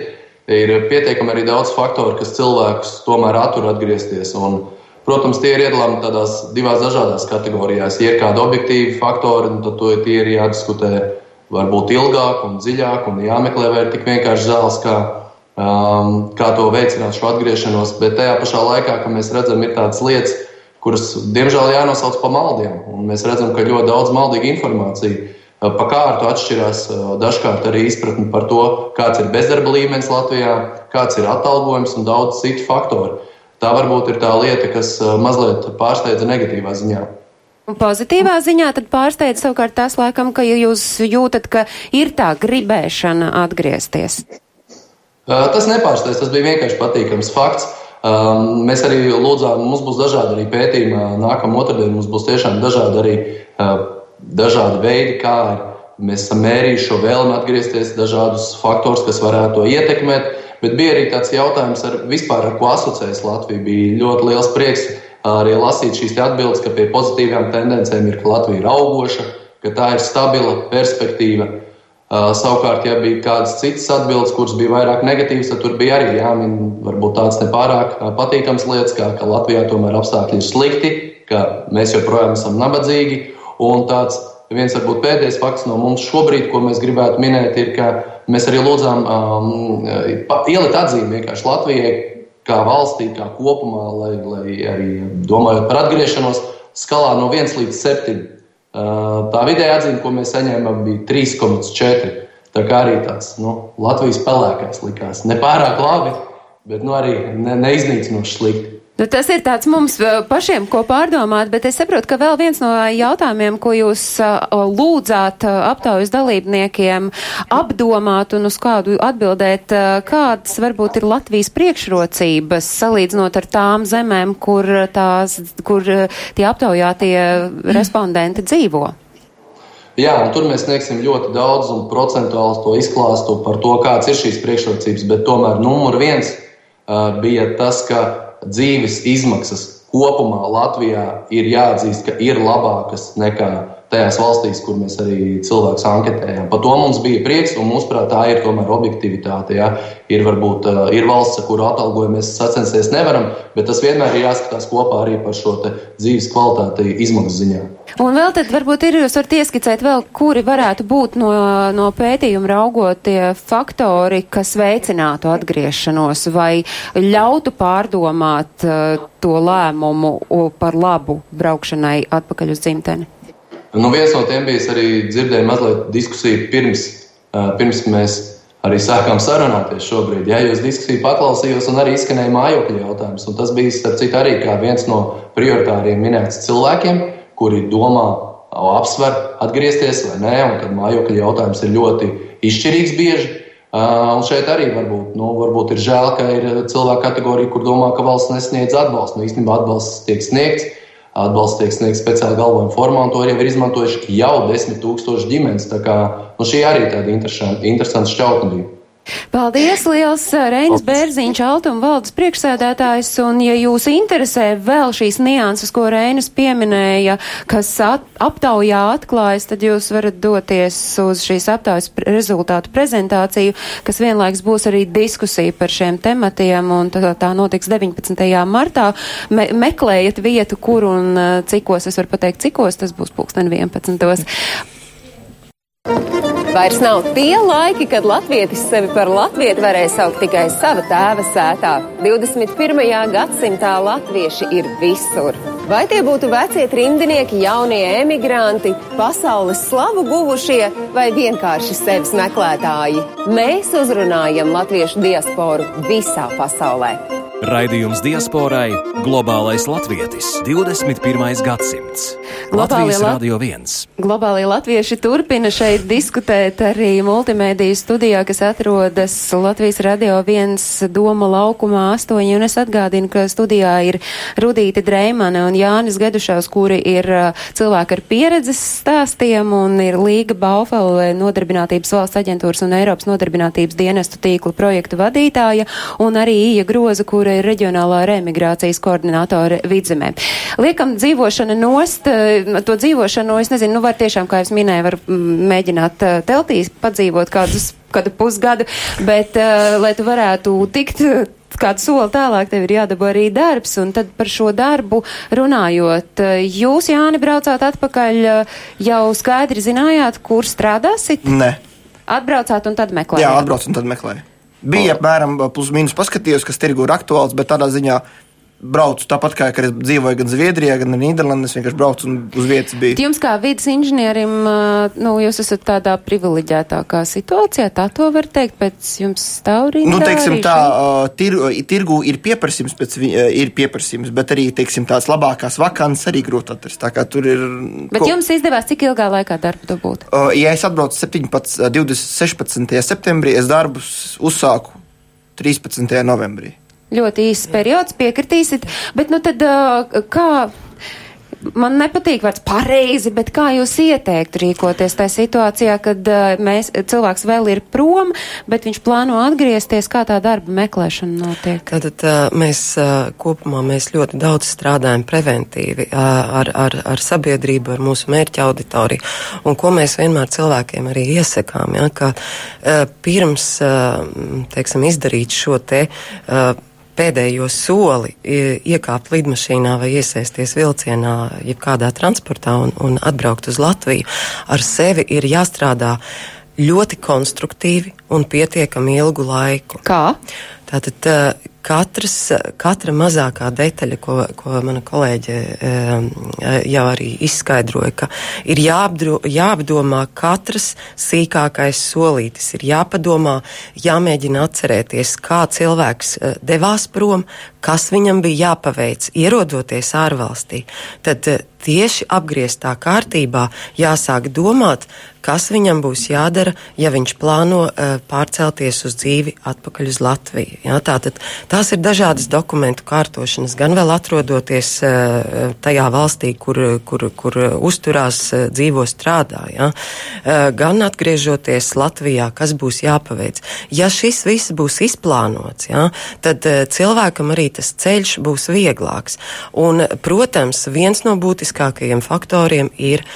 ir pietiekami arī daudz faktoru, kas cilvēkus tomēr attur atgriezties. Un, protams, tie ir iedalāmi tādās divās dažādās kategorijās. Ja ir kādi objektīvi faktori, nu, tad to tie ir jādiskutē varbūt ilgāk un dziļāk un jāmeklē, vai ir tik vienkārši zāles, kā, um, kā to veicināt šo atgriešanos. Bet tajā pašā laikā, kad mēs redzam, ir tādas lietas, kuras, diemžēl, jānosauc par maldiem. Un mēs redzam, ka ļoti daudz maldīga informācija pa kārtu atšķirās dažkārt arī izpratni par to, kāds ir bezdarba līmenis Latvijā, kāds ir atalgojums un daudz citu faktoru. Tā varbūt ir tā lieta, kas mazliet pārsteidza negatīvā ziņā. Pozitīvā ziņā tad pārsteidz savukārt tas, laikam, ka jūs jūtat, ka ir tā gribēšana atgriezties. Tas nepārsteidz, tas bija vienkārši patīkams fakts. Um, mēs arī lūdzām, mums būs dažādi arī pētījumi. Nākamā otrdiena mums būs tiešām dažādi arī uh, dažādi veidi, kā mēs esam mērījuši šo vēlmi atgriezties, dažādus faktorus, kas varētu to ietekmēt. Bet bija arī tāds jautājums, ar, vispār, ar ko asociējas Latvija. Bija ļoti liels prieks arī lasīt šīs atbildes, ka pie pozitīvām tendencēm ir, ka Latvija ir augoša, ka tā ir stabila perspektīva. Uh, savukārt, ja bija kādas citas atbildes, kuras bija vairāk negatīvas, tad tur bija arī jāmin varbūt tādas nepārāk uh, patīkamas lietas, kā ka Latvijā tomēr apstākļi ir slikti, ka mēs joprojām esam nabadzīgi. Un tāds viens varbūt pēdējais fakts no mums šobrīd, ko mēs gribētu minēt, ir, ka mēs arī lūdzām um, ielikt atzīmi vienkārši Latvijai kā valstī, kā kopumā, lai, lai arī domājot par atgriešanos, skalā no 1 līdz 7 Tā vidēja atzīme, ko mēs saņēmām, bija 3,4. Tā kā arī tāds nu, Latvijas pelēkais likās. Nepārāk labi, bet nu, arī ne, neiznīcinoši slikti. Nu, tas ir tāds mums pašiem, ko pārdomāt, bet es saprotu, ka vēl viens no jautājumiem, ko jūs lūdzāt aptaujas dalībniekiem apdomāt un uz kādu atbildēt, kādas varbūt ir Latvijas priekšrocības salīdzinot ar tām zemēm, kur, tās, kur tie aptaujātie respondenti dzīvo. Jā, un tur mēs sniegsim ļoti daudz un procentuāli to izklāstu par to, kādas ir šīs priekšrocības, bet tomēr numur viens uh, bija tas, ka dzīves izmaksas kopumā Latvijā ir jāatzīst, ka ir labākas nekā tajās valstīs, kur mēs arī cilvēkus anketējam. Par to mums bija prieks, un mūsuprāt, tā ir tomēr objektivitāte. Ja? Ir varbūt ir valsts, ar kuru atalgojumu mēs sacensties nevaram, bet tas vienmēr ir jāskatās kopā arī par šo dzīves kvalitāti izmaksu ziņā. Un vēl tad varbūt ir jūs varat ieskicēt vēl, kuri varētu būt no, no pētījuma raugot tie faktori, kas veicinātu atgriešanos vai ļautu pārdomāt uh, to lēmumu par labu braukšanai atpakaļ uz dzimteni? Nu, viens no tiem bija arī dzirdēju mazliet diskusiju pirms, pirms mēs arī sākām sarunāties šobrīd. Ja jūs diskusiju paklausījos, un arī izskanēja mājokļu jautājums. Un tas bija, starp citu, arī viens no prioritāriem minēts cilvēkiem kuri domā, apsver atgriezties vai nē, un tad mājokļa jautājums ir ļoti izšķirīgs bieži. Uh, un šeit arī varbūt, nu, varbūt ir žēl, ka ir cilvēku kategorija, kur domā, ka valsts nesniedz atbalstu. Nu, īstenībā atbalsts tiek sniegts, atbalsts tiek sniegts speciāli galvojuma formā, un to jau ir izmantojuši jau desmit tūkstoši ģimenes. Tā kā nu, šī arī tāda interesanta šķautne bija. Paldies, liels Reinis Bērziņš, Altuma valdes priekšsēdētājs, un ja jūs interesē vēl šīs nianses, ko Reinis pieminēja, kas at, aptaujā atklājas, tad jūs varat doties uz šīs aptaujas rezultātu prezentāciju, kas vienlaiks būs arī diskusija par šiem tematiem, un tā, tā notiks 19. martā. Me, meklējiet vietu, kur un cikos, es varu pateikt, cikos, tas būs pulksten 11. Vairs nav tie laiki, kad latvietis sevi par latvieti varēja saukt tikai sava tēva sētā. 21. gadsimtā latvieši ir visur. Vai tie būtu vecie trimdinieki, jaunie emigranti, pasaules slavu guvušie vai vienkārši sevis meklētāji? Mēs uzrunājam latviešu diasporu visā pasaulē. Raidījums diasporai - globālais latvietis 21. gadsimts. Globālie Latvijas Radio 1. Globālie latvieši turpina šeit diskutēt arī multimediju studijā, kas atrodas Latvijas Radio 1 Doma laukumā 8, un es atgādinu, ka studijā ir Rudīte Dreimane un Jānis Gedušaus, kuri ir cilvēki ar pieredzes stāstiem, un ir Līga Baufela nodarbinātības valsts aģentūras un Eiropas nodarbinātības dienestu tīklu projektu vadītāja, un arī Ija Groza, kura kura ir reģionālā reemigrācijas koordinātore vidzemē. Liekam dzīvošana nost, eh, to dzīvošanu, es nezinu, nu var tiešām, kā es minēju, var mm, mēģināt eh, teltīs padzīvot kādus, kādu pusgadu, bet, uh, lai tu varētu tikt kādu soli tālāk, tev ir jādabū arī darbs, un tad par šo darbu runājot, jūs, Jāni, braucāt atpakaļ, jau skaidri zinājāt, kur strādāsit? Nē. Atbraucāt un tad meklējāt? Jā, atbrauc un tad meklēju. Bija apmēram plus mīnus paskatījos, kas tirgu ir aktuāls, bet tādā ziņā braucu tāpat kā, es dzīvoju gan Zviedrijā, gan Nīderlandē. Es vienkārši braucu un uz vietas biju. Jums kā vidas inženierim, nu, jūs esat tādā privileģētākā situācijā, tā to var teikt, pēc jums stāv rīta. Nu, teiksim tā, tir, tirgu ir pieprasījums, pēc, ir pieprasījums, bet arī, teiksim, tās labākās vakants arī grūti atrast. Tā kā tur ir. Bet ko... jums izdevās cik ilgā laikā darbu dabūt? Ja es atbraucu 17, 20, 16. septembrī, es darbus uzsāku 13. novembrī ļoti īsts periods, piekritīsit, bet nu tad kā man nepatīk vārds pareizi, bet kā jūs ieteiktu rīkoties tajā situācijā, kad mēs, cilvēks vēl ir prom, bet viņš plāno atgriezties, kā tā darba meklēšana notiek? Tātad mēs kopumā mēs ļoti daudz strādājam preventīvi ar, ar, ar sabiedrību, ar mūsu mērķa auditoriju, un ko mēs vienmēr cilvēkiem arī iesakām, ja, ka pirms, teiksim, izdarīt šo te pēdējo soli iekāpt lidmašīnā vai iesaisties vilcienā, jebkādā transportā un, un atbraukt uz Latviju, ar sevi ir jāstrādā ļoti konstruktīvi un pietiekami ilgu laiku. Kā? Tātad katras, katra mazākā detaļa, ko, ko mana kolēģe jau arī izskaidroja, ka ir jāapdro, jāapdomā katrs sīkākais solītis, ir jāpadomā, jāmēģina atcerēties, kā cilvēks devās prom, kas viņam bija jāpaveic, ierodoties ārvalstī. Tad tieši apgrieztā kārtībā jāsāk domāt, kas viņam būs jādara, ja viņš plāno pārcelties uz dzīvi atpakaļ uz Latviju. Jā, tātad tās ir dažādas dokumentu kārtošanas, gan vēl atrodoties uh, tajā valstī, kur, kur, kur uzturās, uh, dzīvo, strādā, jā, uh, gan atgriežoties Latvijā, kas būs jāpaveic. Ja šis viss būs izplānots, jā, tad cilvēkam arī tas ceļš būs vieglāks. Un, protams, viens no būtiskākajiem faktoriem ir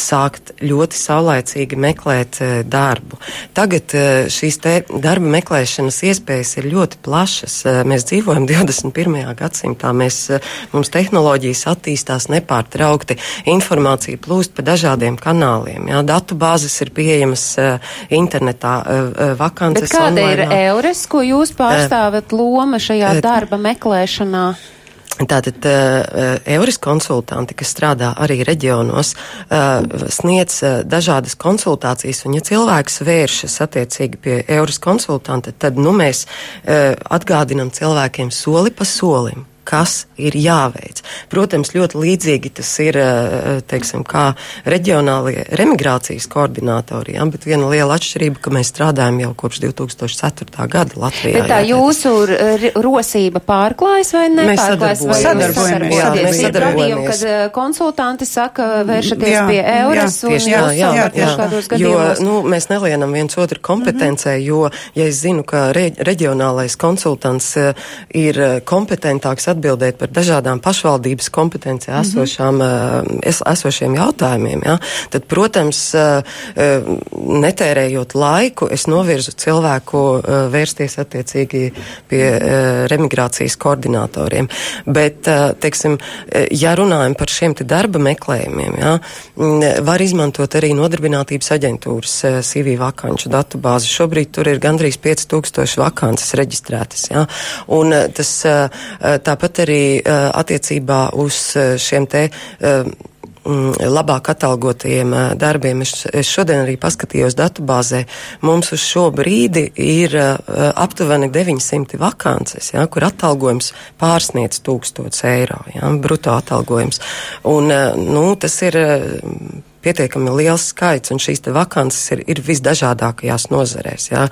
sākt ļoti saulaicīgi meklēt uh, darbu. Tagad uh, šīs darba meklēšanas iespējas ir ļoti plašas. Uh, mēs dzīvojam 21. gadsimtā, mēs, uh, mums tehnoloģijas attīstās nepārtraukti, informācija plūst pa dažādiem kanāliem. Jā, datu bāzes ir pieejamas uh, internetā, uh, vakances. Bet kāda online, ir eures, ko jūs pārstāvat loma šajā darba meklēšanā? Tātad uh, Euris konsultanti, kas strādā arī reģionos, uh, sniedz dažādas konsultācijas, un ja cilvēks vēršas attiecīgi pie Euris konsultanta, tad nu, mēs atgādinam cilvēkiem soli pa solim kas ir jāveic. Protams, ļoti līdzīgi tas ir, teiksim, kā reģionālie remigrācijas koordinātori, ja, bet viena liela atšķirība, ka mēs strādājam jau kopš 2004. gada Latvijā. Bet tā jā, jūsu rosība pārklājas vai nepārklājas? Mēs sadarbojamies. Jā, mēs sadarbojamies. Kad konsultanti saka, vēršaties jā, pie Eures jā, tieši tā, jā, jā, jā, jā. Jo, nu, mēs nelienam viens otru kompetencē, mm -hmm. jo, ja es zinu, ka re, reģionālais konsultants ir kompetentāks atbildēt par dažādām pašvaldības kompetencijā mm -hmm. esošām, es, esošiem jautājumiem, ja, tad, protams, netērējot laiku, es novirzu cilvēku vērsties attiecīgi pie remigrācijas koordinatoriem. Bet, teiksim, ja runājam par šiem te darba meklējumiem, ja, var izmantot arī nodarbinātības aģentūras CV vakanču datubāzi. Šobrīd tur ir gandrīz 5000 vakances reģistrētas. Ja, un tas tāpat Tāpat arī uh, attiecībā uz šiem te. Uh, labāk atalgotajiem darbiem. Es, šodien arī paskatījos datubāzē. Mums uz šo brīdi ir aptuveni 900 vakances, ja, kur atalgojums pārsniec 1000 eiro, ja, bruto atalgojums. Un, nu, tas ir. Pietiekami liels skaits, un šīs vakances ir, ir visdažādākajās nozarēs. Ja?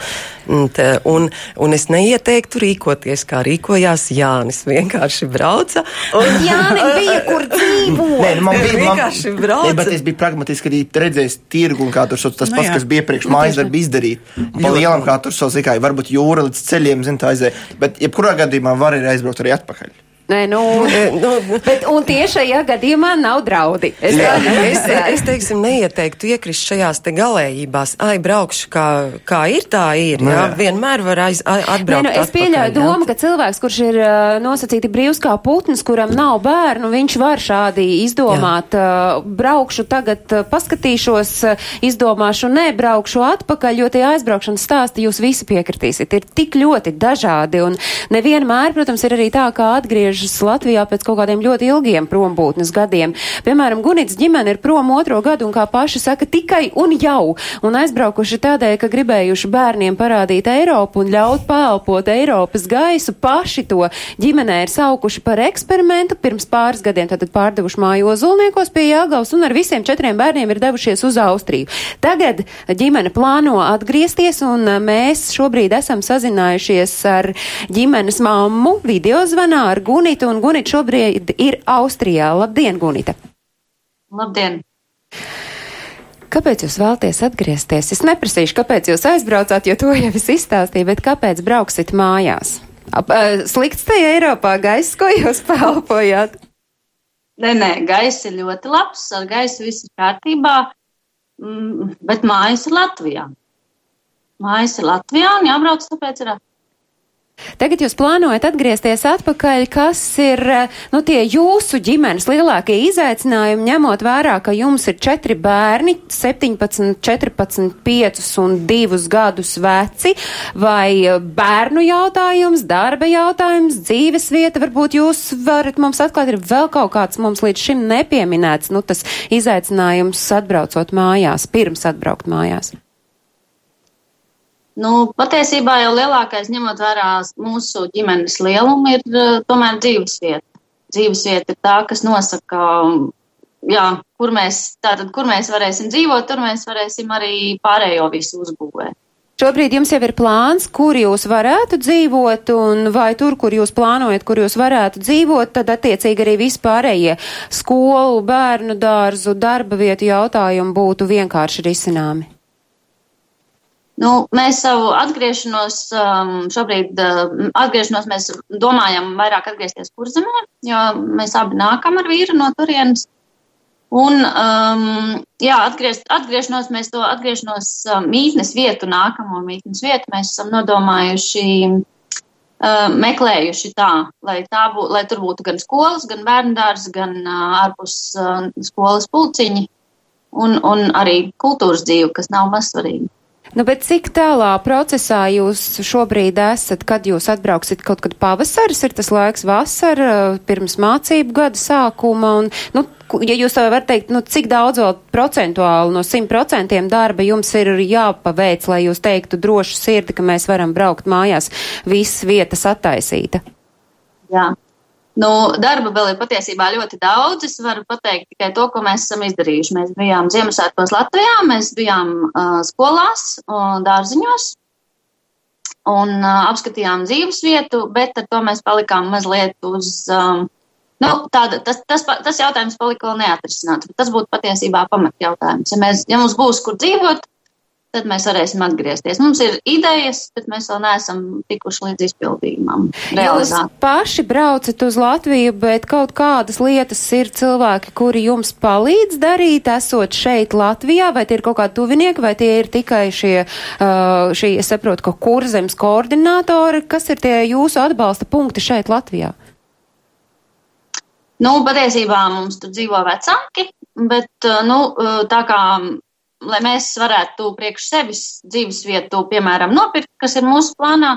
Un, te, un, un es neieteiktu rīkoties, kā rīkojās Jānis. Vienkārši brauca. Un Jānis bija, kur dzīvot. Nē, nu man bija vienkārši brauca. Nē, bet es biju pragmatiski arī redzējis tirgu, un kā tur šos tas nu, pats, jā. kas bija priekš nu, mājas darbi izdarīt. Pa lielam, kā tur šos, kā varbūt jūra līdz ceļiem, zin, tā aizēja. Bet jebkurā gadījumā var arī aizbraukt arī atpakaļ. Nē, nu, nu, bet, un tieši šajā gadījumā nav draudi. Es, Jā, es, es teiksim, neieteiktu iekrist šajās te galējībās. Ai, braukšu, kā, kā ir, tā ir. Jā, jā. vienmēr var aiz, atbraukt. Nē, nu, es pieļauju domu, ka cilvēks, kurš ir nosacīti brīvs kā putns, kuram nav bērnu, viņš var šādi izdomāt. Uh, braukšu tagad, paskatīšos, izdomāšu, nebraukšu atpakaļ, jo tie aizbraukšanas stāsti jūs visi piekritīsiet. Ir tik ļoti dažādi, un nevienmēr, protams, ir arī tā, kā atgriežas atgriežas Latvijā pēc kaut kādiem ļoti ilgiem prombūtnes gadiem. Piemēram, Gunits ģimene ir prom otro gadu un, kā paši saka, tikai un jau, un aizbraukuši tādēļ, ka gribējuši bērniem parādīt Eiropu un ļaut pēlpot Eiropas gaisu, paši to ģimenē ir saukuši par eksperimentu, pirms pāris gadiem tad pārdevuši māju ozulniekos pie Jāgavas un ar visiem četriem bērniem ir devušies uz Austriju. Tagad ģimene plāno atgriezties un mēs šobrīd esam sazinājušies ar ģimenes mammu video zvanā ar Guni Gunita, un Gunita šobrīd ir Austrijā. Labdien, Gunita! Labdien! Kāpēc jūs vēlaties atgriezties? Es neprasīšu, kāpēc jūs aizbraucāt, jo to jau es izstāstīju, bet kāpēc brauksit mājās? Ap, uh, slikts tajā Eiropā gaiss, ko jūs pelpojāt? Nē, nē, gaiss ir ļoti labs, ar gaisu viss ir kārtībā, mm, bet mājas ir Latvijā. Mājas ir Latvijā un jābrauc, tāpēc ir atpakaļ. Tagad jūs plānojat atgriezties atpakaļ, kas ir nu, tie jūsu ģimenes lielākie izaicinājumi, ņemot vērā, ka jums ir četri bērni, 17, 14, 5 un 2 gadus veci, vai bērnu jautājums, darba jautājums, dzīves vieta, varbūt jūs varat mums atklāt, ir vēl kaut kāds mums līdz šim nepieminēts, nu, tas izaicinājums atbraucot mājās, pirms atbraukt mājās. Nu, patiesībā jau lielākais, ņemot vērā mūsu ģimenes lielumu, ir uh, tomēr dzīvesvieta. Dzīvesvieta ir tā, kas nosaka, jā, kur, mēs, tātad, kur mēs varēsim dzīvot, tur mēs varēsim arī pārējo visu uzbūvēt. Šobrīd jums jau ir plāns, kur jūs varētu dzīvot, un vai tur, kur jūs plānojat, kur jūs varētu dzīvot, tad attiecīgi arī vispārējie skolu, bērnu dārzu, darba vietu jautājumi būtu vienkārši risināmi. Nu, mēs savu atgriešanos, um, šobrīd uh, atgriešanos mēs domājam vairāk atgriezties kurzemē, jo mēs abi nākam ar vīru no turienes. Un, um, jā, atgriezt, atgriešanos, mēs to atgriešanos um, mītnes vietu, nākamo mītnes vietu mēs esam nodomājuši, uh, meklējuši tā, lai, tā bū, lai tur būtu gan skolas, gan bērndārs, gan uh, ārpus uh, skolas pulciņi un, un arī kultūras dzīve, kas nav mazsvarīga. Nu, bet cik tālā procesā jūs šobrīd esat, kad jūs atbrauksit kaut kad pavasaris, ir tas laiks vasara, pirms mācību gada sākuma, un, nu, ja jūs tā varat teikt, nu, cik daudz vēl procentuāli no simt procentiem darba jums ir jāpaveic, lai jūs teiktu drošu sirdi, ka mēs varam braukt mājās, visas vietas attaisīta? Jā. Nu, darba vēl ir patiesībā ļoti daudz. Es varu pateikt tikai to, ko mēs esam izdarījuši. Mēs bijām Ziemassvētkos Latvijā, mēs bijām uh, skolās, uh, dārziņos un uh, apskatījām dzīves vietu, bet ar to mēs palikām mazliet uz. Um, nu, tāda, tas, tas, tas jautājums palika vēl neatrisināts. Tas būtu patiesībā pamatjautājums. Ja, mēs, ja mums būs kur dzīvot, tad mēs varēsim atgriezties. Mums ir idejas, bet mēs vēl neesam tikuši līdz izpildījumam. Jūs paši braucat uz Latviju, bet kaut kādas lietas ir cilvēki, kuri jums palīdz darīt, esot šeit Latvijā, vai tie ir kaut kādi tuvinieki, vai tie ir tikai šie, uh, šī, es saprotu, ka kurzems koordinātori, kas ir tie jūsu atbalsta punkti šeit Latvijā? Nu, patiesībā mums tur dzīvo vecāki, bet, uh, nu, uh, tā kā lai mēs varētu priekš sevis dzīves vietu, piemēram, nopirkt, kas ir mūsu plānā,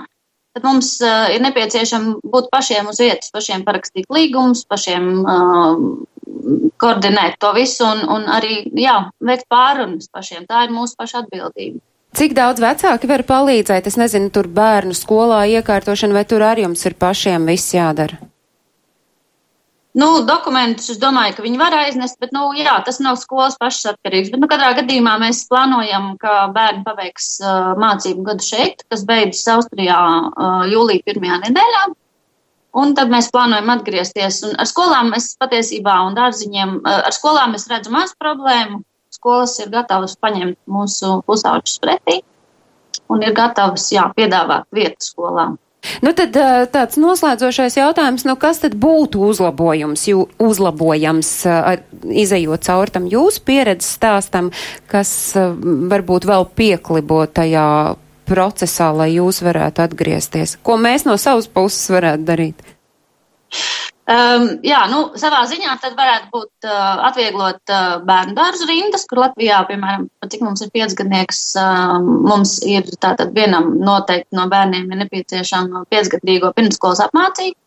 tad mums uh, ir nepieciešams būt pašiem uz vietas, pašiem parakstīt līgumus, pašiem uh, koordinēt to visu un, un arī, jā, veikt pārunas pašiem. Tā ir mūsu paša atbildība. Cik daudz vecāki var palīdzēt? Es nezinu, tur bērnu skolā iekārtošana, vai tur arī jums ir pašiem viss jādara? Nu, dokumentus es domāju, ka viņi var aiznest, bet, nu, jā, tas nav skolas pašas atkarīgs. Bet, nu, katrā gadījumā mēs plānojam, ka bērni paveiks uh, mācību gadu šeit, kas beidzas Austrijā uh, jūlija pirmajā nedēļā. Un tad mēs plānojam atgriezties. Un ar skolām mēs patiesībā un dārziņiem, ar skolām mēs redzam maz problēmu. Skolas ir gatavas paņemt mūsu pusauģus pretī un ir gatavas, jā, piedāvāt vietu skolām. Nu tad tāds noslēdzošais jautājums, nu kas tad būtu uzlabojums, jū, uzlabojams, izējot caur tam jūsu pieredzes stāstam, kas varbūt vēl pieklibo tajā procesā, lai jūs varētu atgriezties? Ko mēs no savas puses varētu darīt? Um, jā, nu, savā ziņā tad varētu būt uh, atvieglot uh, bērnu dārzu rindas, kur Latvijā, piemēram, cik mums ir piecgadnieks, uh, mums ir tātad vienam noteikti no bērniem ir nepieciešama piecgadīgo pirmskolas apmācība.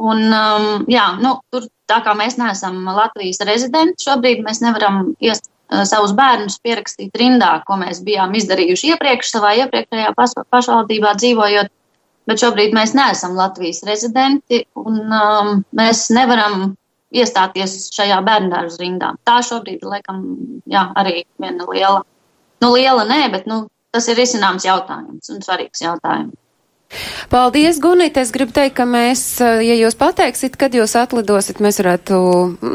Un, um, jā, nu, tur tā kā mēs neesam Latvijas rezidenti, šobrīd mēs nevaram iest uh, savus bērnus pierakstīt rindā, ko mēs bijām izdarījuši iepriekš savā iepriekšējā pašvaldībā dzīvojot bet šobrīd mēs neesam Latvijas rezidenti un um, mēs nevaram iestāties šajā bērndārza rindā. Tā šobrīd, laikam, jā, arī viena liela, nu liela nē, bet, nu, tas ir risināms jautājums un svarīgs jautājums. Paldies, Gunīt. Es gribu teikt, ka mēs, eh, ja jūs pateiksit, kad jūs atlidosit, mēs varētu,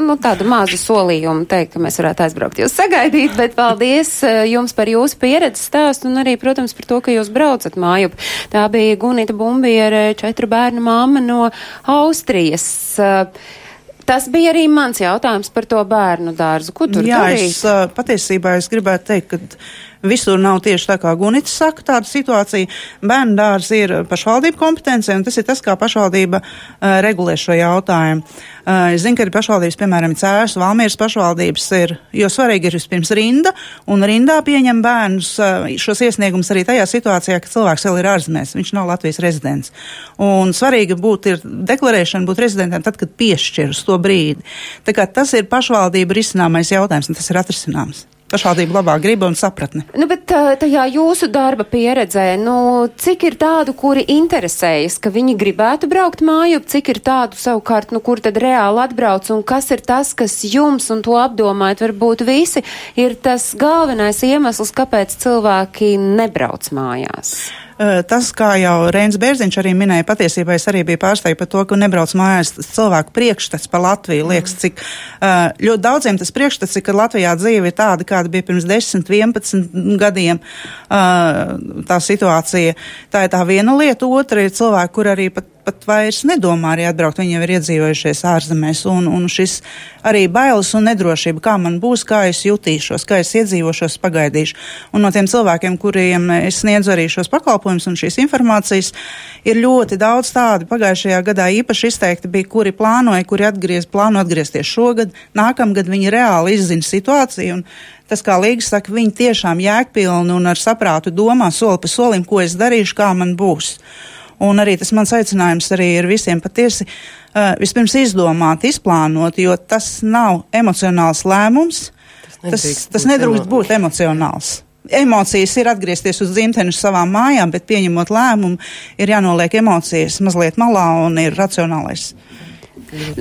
nu, tādu mazu solījumu teikt, ka mēs varētu aizbraukt jūs sagaidīt, bet paldies eh, jums par jūsu pieredzi stāstu un arī, protams, par to, ka jūs braucat mājup. Tā bija Gunīta Bumbiere, četru bērnu māma no Austrijas. Uh, Tas bija arī mans jautājums par to bērnu dārzu. Ko tur Jā, darīt? es patiesībā es gribētu teikt, ka visur nav tieši tā kā Gunits saka tāda situācija. Bērnu dārs ir pašvaldību kompetence, un tas ir tas, kā pašvaldība uh, regulē šo jautājumu. Uh, es zinu, ka ir pašvaldības, piemēram, Cērs, Valmieras pašvaldības ir, jo svarīgi ir vispirms rinda, un rindā pieņem bērnus uh, šos iesniegumus arī tajā situācijā, ka cilvēks vēl ir ārzemēs, viņš nav Latvijas rezidents. Un svarīgi būt ir deklarēšana būt rezidentam tad, kad piešķir uz to brīdi. Tā kā tas ir pašvaldība risināmais jautājums, un tas ir atrisināms pašvaldību labā griba un sapratne. Nu, bet tajā jūsu darba pieredzē, nu, cik ir tādu, kuri interesējas, ka viņi gribētu braukt māju, cik ir tādu savukārt, nu, kur tad reāli atbrauc un kas ir tas, kas jums, un to apdomājot, varbūt visi, ir tas galvenais iemesls, kāpēc cilvēki nebrauc mājās? Tas, kā jau Reins Bērziņš arī minēja, patiesībā es arī biju pārsteigta par to, ka nebrauc mājās cilvēku priekšstats par Latviju. Liekas, cik ļoti daudziem tas priekšstats ir, ka Latvijā dzīve ir tāda, kāda bija pirms 10, 11 gadiem. Tā situācija, tā ir tā viena lieta, otra ir cilvēki, kur arī pat pat vairs nedomā arī atbraukt. Viņi jau ir iedzīvojušies ārzemēs, un, un šis arī bailes un nedrošība, kā man būs, kā es jutīšos, kā es iedzīvošos, pagaidīšu. Un no tiem cilvēkiem, kuriem es sniedzu arī šos pakalpojumus un šīs informācijas, ir ļoti daudz tādu. Pagājušajā gadā īpaši izteikti bija, kuri plānoja, kuri atgriez, plāno atgriezties šogad, nākamgad viņi reāli izzina situāciju. Tas, kā Līga saka, viņi tiešām jēgpilni un ar saprātu domā soli pa solim, ko es darīšu, kā man būs. Un arī tas mans aicinājums arī ir visiem patiesi uh, vispirms izdomāt, izplānot, jo tas nav emocionāls lēmums. Tas, tas, tas nedrīkst būt emocionāls. Emocijas ir atgriezties uz dzimteni, uz savām mājām, bet pieņemot lēmumu, ir jānoliek emocijas mazliet malā un ir racionālais.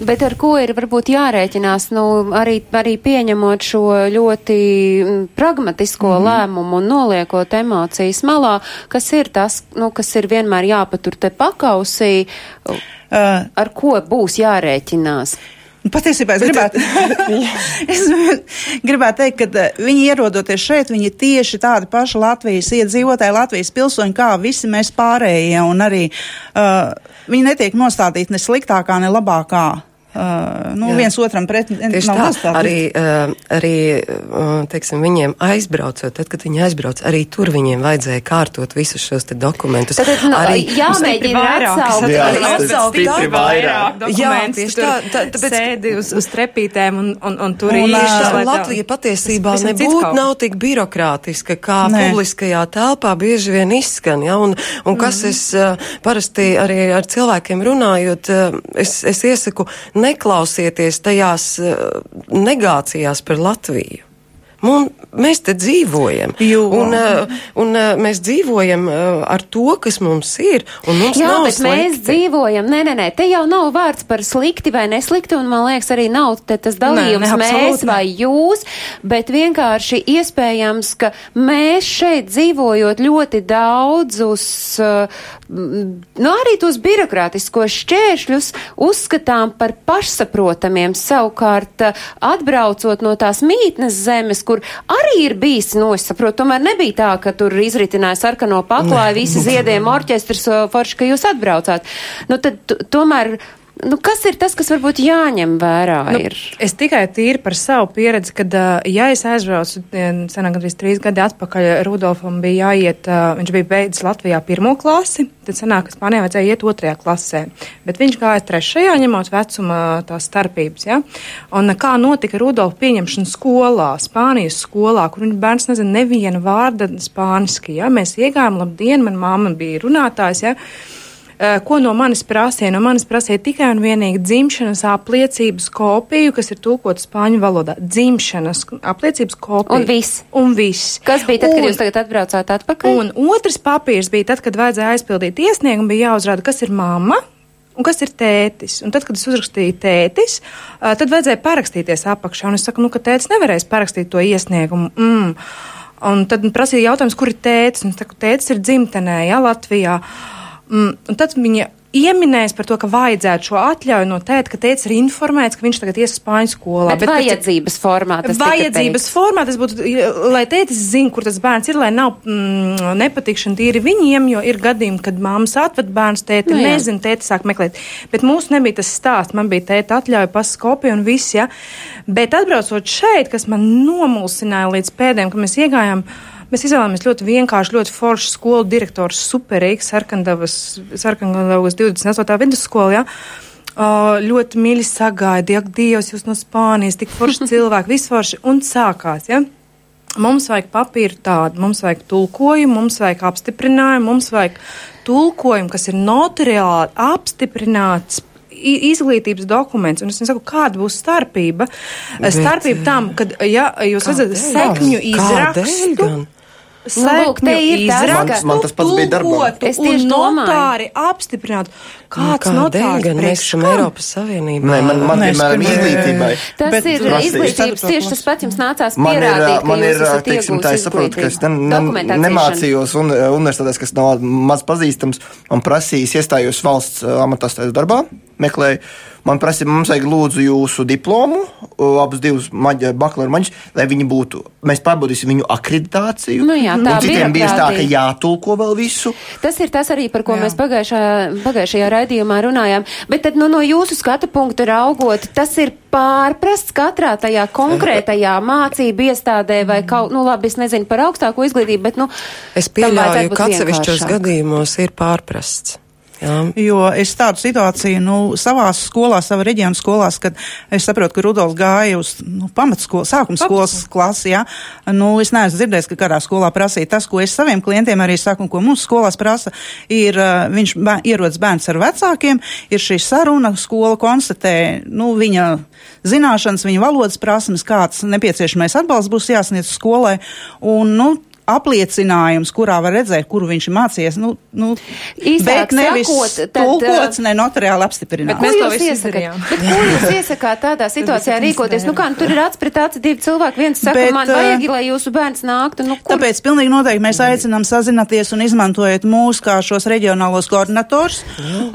Bet ar ko ir varbūt jārēķinās, nu, arī, arī pieņemot šo ļoti mm, pragmatisko mm -hmm. lēmumu un noliekot emocijas malā, kas ir tas, nu, kas ir vienmēr jāpatur te pakausī, uh, ar ko būs jārēķinās? Nu, patiesībā es gribētu, es gribētu teikt, ka uh, viņi ierodoties šeit, viņi ir tieši tādi paši Latvijas iedzīvotāji, Latvijas pilsoņi, kā visi mēs pārējie. Un arī uh, viņi netiek nostādīti ne sliktākā, ne labākā Uh, nu, Jā. viens otram pret Tieši nav tā, arī, uh, arī uh, teiksim, viņiem aizbraucot, tad, kad viņi aizbrauc, arī tur viņiem vajadzēja kārtot visus šos te dokumentus. Tad, nu, arī jāmēģina atsaukt, atsaukt vairāk dokumentus, jā, tā, tā, tāpēc, sēdi uz, uz trepītēm un, un, un tur un, ir īšas. Latvija patiesībā nebūtu nav tik birokrātiska, kā Nē. publiskajā telpā bieži vien izskan, ja, un, un kas mm. es parasti arī ar cilvēkiem runājot, es, es iesaku, neklausieties tajās eh, negācijās par Latviju. Un mēs te dzīvojam. Jo. Un, uh, un uh, mēs dzīvojam uh, ar to, kas mums ir. Jā, bet slikti. mēs dzīvojam. Nē, nē, nē, te jau nav vārds par slikti vai neslikti, un man liekas, arī nav tas dalījums nē, ne, mēs vai jūs, bet vienkārši iespējams, ka mēs šeit dzīvojot ļoti daudzus, nu arī tos birokrātiskos šķēršļus uzskatām par pašsaprotamiem. Savukārt, atbraucot no tās mītnes zemes, kur arī ir bijis, nu, es saprotu, tomēr nebija tā, ka tur izritināja sarkano paklāju, visi ziediem orķestrs, forši, ka jūs atbraucāt. Nu, tad tomēr Nu, kas ir tas, kas varbūt jāņem vērā? Nu, ir? es tikai tīri par savu pieredzi, kad, ja es aizbraucu, senāk gandrīz trīs gadi atpakaļ, Rudolfam bija jāiet, viņš bija beidzis Latvijā pirmo klasi, tad senāk, Spānijā vajadzēja iet otrajā klasē, bet viņš gāja trešajā, ņemot vecuma tās starpības, ja? Un kā notika Rudolfa pieņemšana skolā, Spānijas skolā, kur viņa bērns nezina nevienu vārda spāniski, ja? Mēs iegājām, labdien, man mamma bija runātājs, ja? Eh, ko no manis prasīja? No manis prasīja tikai un vienīgi dzimšanas apliecības kopiju, kas ir tulkota spāņu valodā. Dzimšanas apliecības kopija. Un viss. Un viss. Kas bija tad, un, kad jūs tagad atbraucāt atpakaļ? Un otrs papīrs bija tad, kad vajadzēja aizpildīt iesniegumu, bija jāuzrāda, kas ir mamma. Un kas ir tētis? Un tad, kad es uzrakstīju tētis, eh, tad vajadzēja parakstīties apakšā. Un es saku, nu, ka tētis nevarēs parakstīt to iesniegumu. Mm. Un tad prasīja jautājums, kur ir tētis. Un es saku, tētis ir dzimtenē, ja Latvijā. Mm, un tad viņa ieminējis par to, ka vajadzētu šo atļauju no tēta, ka tēta ir informēts, ka viņš tagad ies uz spāņu skolā. Bet, bet vajadzības formā tas Vajadzības formā tas būtu, lai tētis zina, kur tas bērns ir, lai nav mm, nepatikšana tīri viņiem, jo ir gadījumi, kad mammas atved bērns tēti, nu, nezina, tēti sāk meklēt. Bet mūsu nebija tas stāsts, man bija tēta atļauja, paskopija un viss, ja. Bet atbraucot šeit, kas man nomulsināja līdz pēdējiem, ka mēs iegājām. Mēs izvēlējāmies ļoti vienkārši, ļoti foršu skolu direktors, superīgs, sarkandavas, sarkandavas 28. vidusskola. Ja? Ļoti mīļi sagaidi, ak, Dievs, jūs no Spānijas, tik forši cilvēki, visforši, un sākās, ja? Mums vajag papīru tādu, mums vajag tulkojumu, mums vajag apstiprinājumu, mums vajag tulkojumu, kas ir notariāli apstiprināts izglītības dokuments. Un es nesaku, kāda būs starpība. Bet, starpība tam, kad ja, jūs redzat sekņu izrakstu. Nu, lūk, te ir tas, man, man tas pats bija darbā. Es tieši notāri apstiprinātu, kāds nu, notārs gan mēs esam Eiropas Savienībā. Nē, man, man piemēram, izglītībai. Tas Bet, ir izglītības, tieši tas pats jums nācās pierādīt, man ir, man ir, teiksim, tā es saprotu, ka es ne, ne, nemācījos un, universitātēs, kas nav maz pazīstams, un prasījis iestājos valsts amatās darbā, meklēju. Man prasa, mums vajag lūdzu jūsu diplomu, abus divus maģi, bakalaura maģus, lai viņi būtu, mēs pārbaudīsim viņu akreditāciju. Nu jā, tā citiem bieži tā, ka jātulko vēl visu. Tas ir tas arī, par ko Jā. mēs pagājušā, pagājušajā raidījumā runājām. Bet tad nu, no jūsu skatu punktu raugot, tas ir pārprasts katrā tajā konkrētajā mācību iestādē vai kaut, nu labi, es nezinu par augstāko izglītību, bet, nu, Es pieļauju, ka atsevišķos gadījumos ir pārprasts. Jā. Jo es tādu situāciju, nu, savās skolās, savā reģiona skolās, kad es saprotu, ka Rudolf gāja uz nu, pamatskolas, sākuma skolas klasi, jā, nu, es neesmu dzirdējis, ka kādā skolā prasīja. Tas, ko es saviem klientiem arī saku, un ko mums skolās prasa, ir, viņš bē, ierodas bērns ar vecākiem, ir šī saruna, skola konstatē, nu, viņa zināšanas, viņa valodas prasmes, kāds nepieciešamais atbalsts būs jāsniedz skolai, un, nu, apliecinājums, kurā var redzēt, kuru viņš ir mācījies. Nu, nu, Īsāk bet nevis sakot, tad, tulkots, uh, ne notariāli apstiprināts. Bet mēs to visu iesakām. Bet ko jūs iesakāt tādā situācijā rīkoties? Nu kā, nu, tur ir aci divi cilvēki, viens saka, Bet, man uh, vajag, lai jūsu bērns nāktu. Nu, kur? Tāpēc pilnīgi noteikti mēs aicinām sazināties un izmantojiet mūs kā šos reģionālos koordinators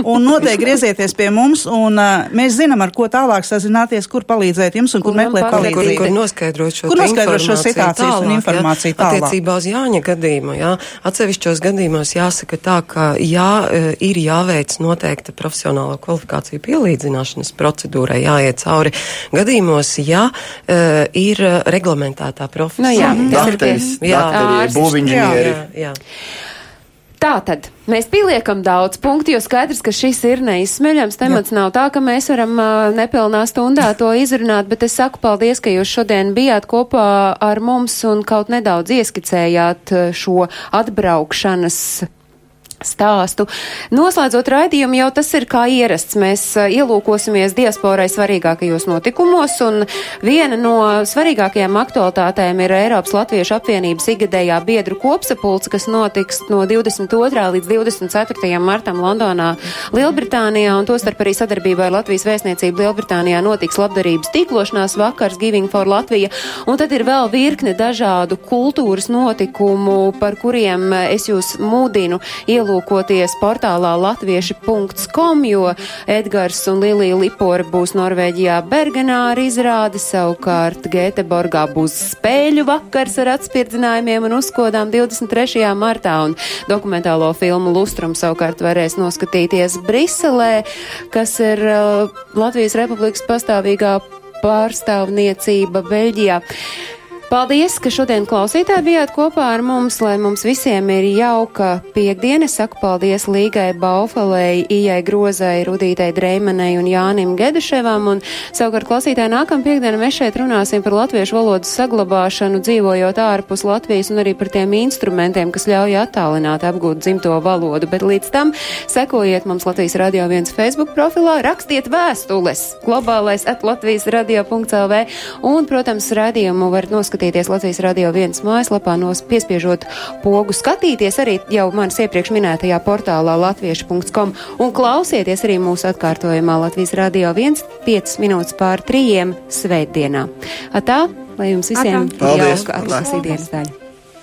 un noteikti griezieties pie mums un uh, mēs zinām, ar ko tālāk sazināties, kur palīdzēt jums un kur, Kur meklēt palīdzēt. Kur, palīdzību. kur noskaidrot šo, Kur noskaidrot šo informāciju situācijas un informāciju tālāk. Uz Jāņa gadījumu, jā, atsevišķos gadījumos jāsaka tā, ka jā, e, ir jāveic noteikta profesionālo kvalifikāciju pielīdzināšanas procedūrai, jāiet cauri gadījumos, ja e, ir reglamentētā profesija. Nu jā, tas ir pie- Jā. būvinženieri. jā, jā. Tātad mēs pieliekam daudz punktu, jo skaidrs, ka šis ir neizsmeļams temats. Nav tā, ka mēs varam uh, nepilnā stundā to izrunāt, bet es saku paldies, ka jūs šodien bijāt kopā ar mums un kaut nedaudz ieskicējāt šo atbraukšanas stāstu. Noslēdzot raidījumu, jau tas ir kā ierasts. Mēs uh, ielūkosimies diasporai svarīgākajos notikumos, un viena no svarīgākajām aktualitātēm ir Eiropas Latviešu apvienības igadējā biedru kopsapulce, kas notiks no 22. līdz 24. martam Londonā, Lielbritānijā, un tostarp arī sadarbībā ar Latvijas vēstniecību Lielbritānijā notiks labdarības tīklošanās vakars Giving for Latvija, un tad ir vēl virkne dažādu kultūras notikumu, par kuriem es jūs mūdinu ielūkoties portālā latvieši.com, jo Edgars un Lilija Lipora būs Norvēģijā Bergenā ar izrādi, savukārt Gēteborgā būs spēļu vakars ar atspirdzinājumiem un uzkodām 23. martā, un dokumentālo filmu Lustrum savukārt varēs noskatīties Briselē, kas ir uh, Latvijas Republikas pastāvīgā pārstāvniecība Beļģijā. Paldies, ka šodien klausītāji bijāt kopā ar mums, lai mums visiem ir jauka piekdiena. Saku paldies Līgai Baufelei, Ijai Grozai, Rudītai Dreimanai un Jānim Geduševam. Un savukārt klausītāji nākam piekdienu mēs šeit runāsim par latviešu valodas saglabāšanu, dzīvojot ārpus Latvijas un arī par tiem instrumentiem, kas ļauj attālināt apgūt dzimto valodu. Bet līdz tam sekojiet mums Latvijas Radio 1 Facebook profilā, rakstiet vēstules globālais at Latvijas radio.lv un, protams, radījumu var noskatīties Latvijas Radio 1 mājaslapā, nos piespiežot pogu skatīties arī jau manis iepriekš minētajā portālā latviešu.com un klausieties arī mūsu atkārtojumā Latvijas Radio 1 5 minūtes pār trījiem svētdienā. Atā, lai jums visiem Paldies. jauka atlasīt dienas daļa.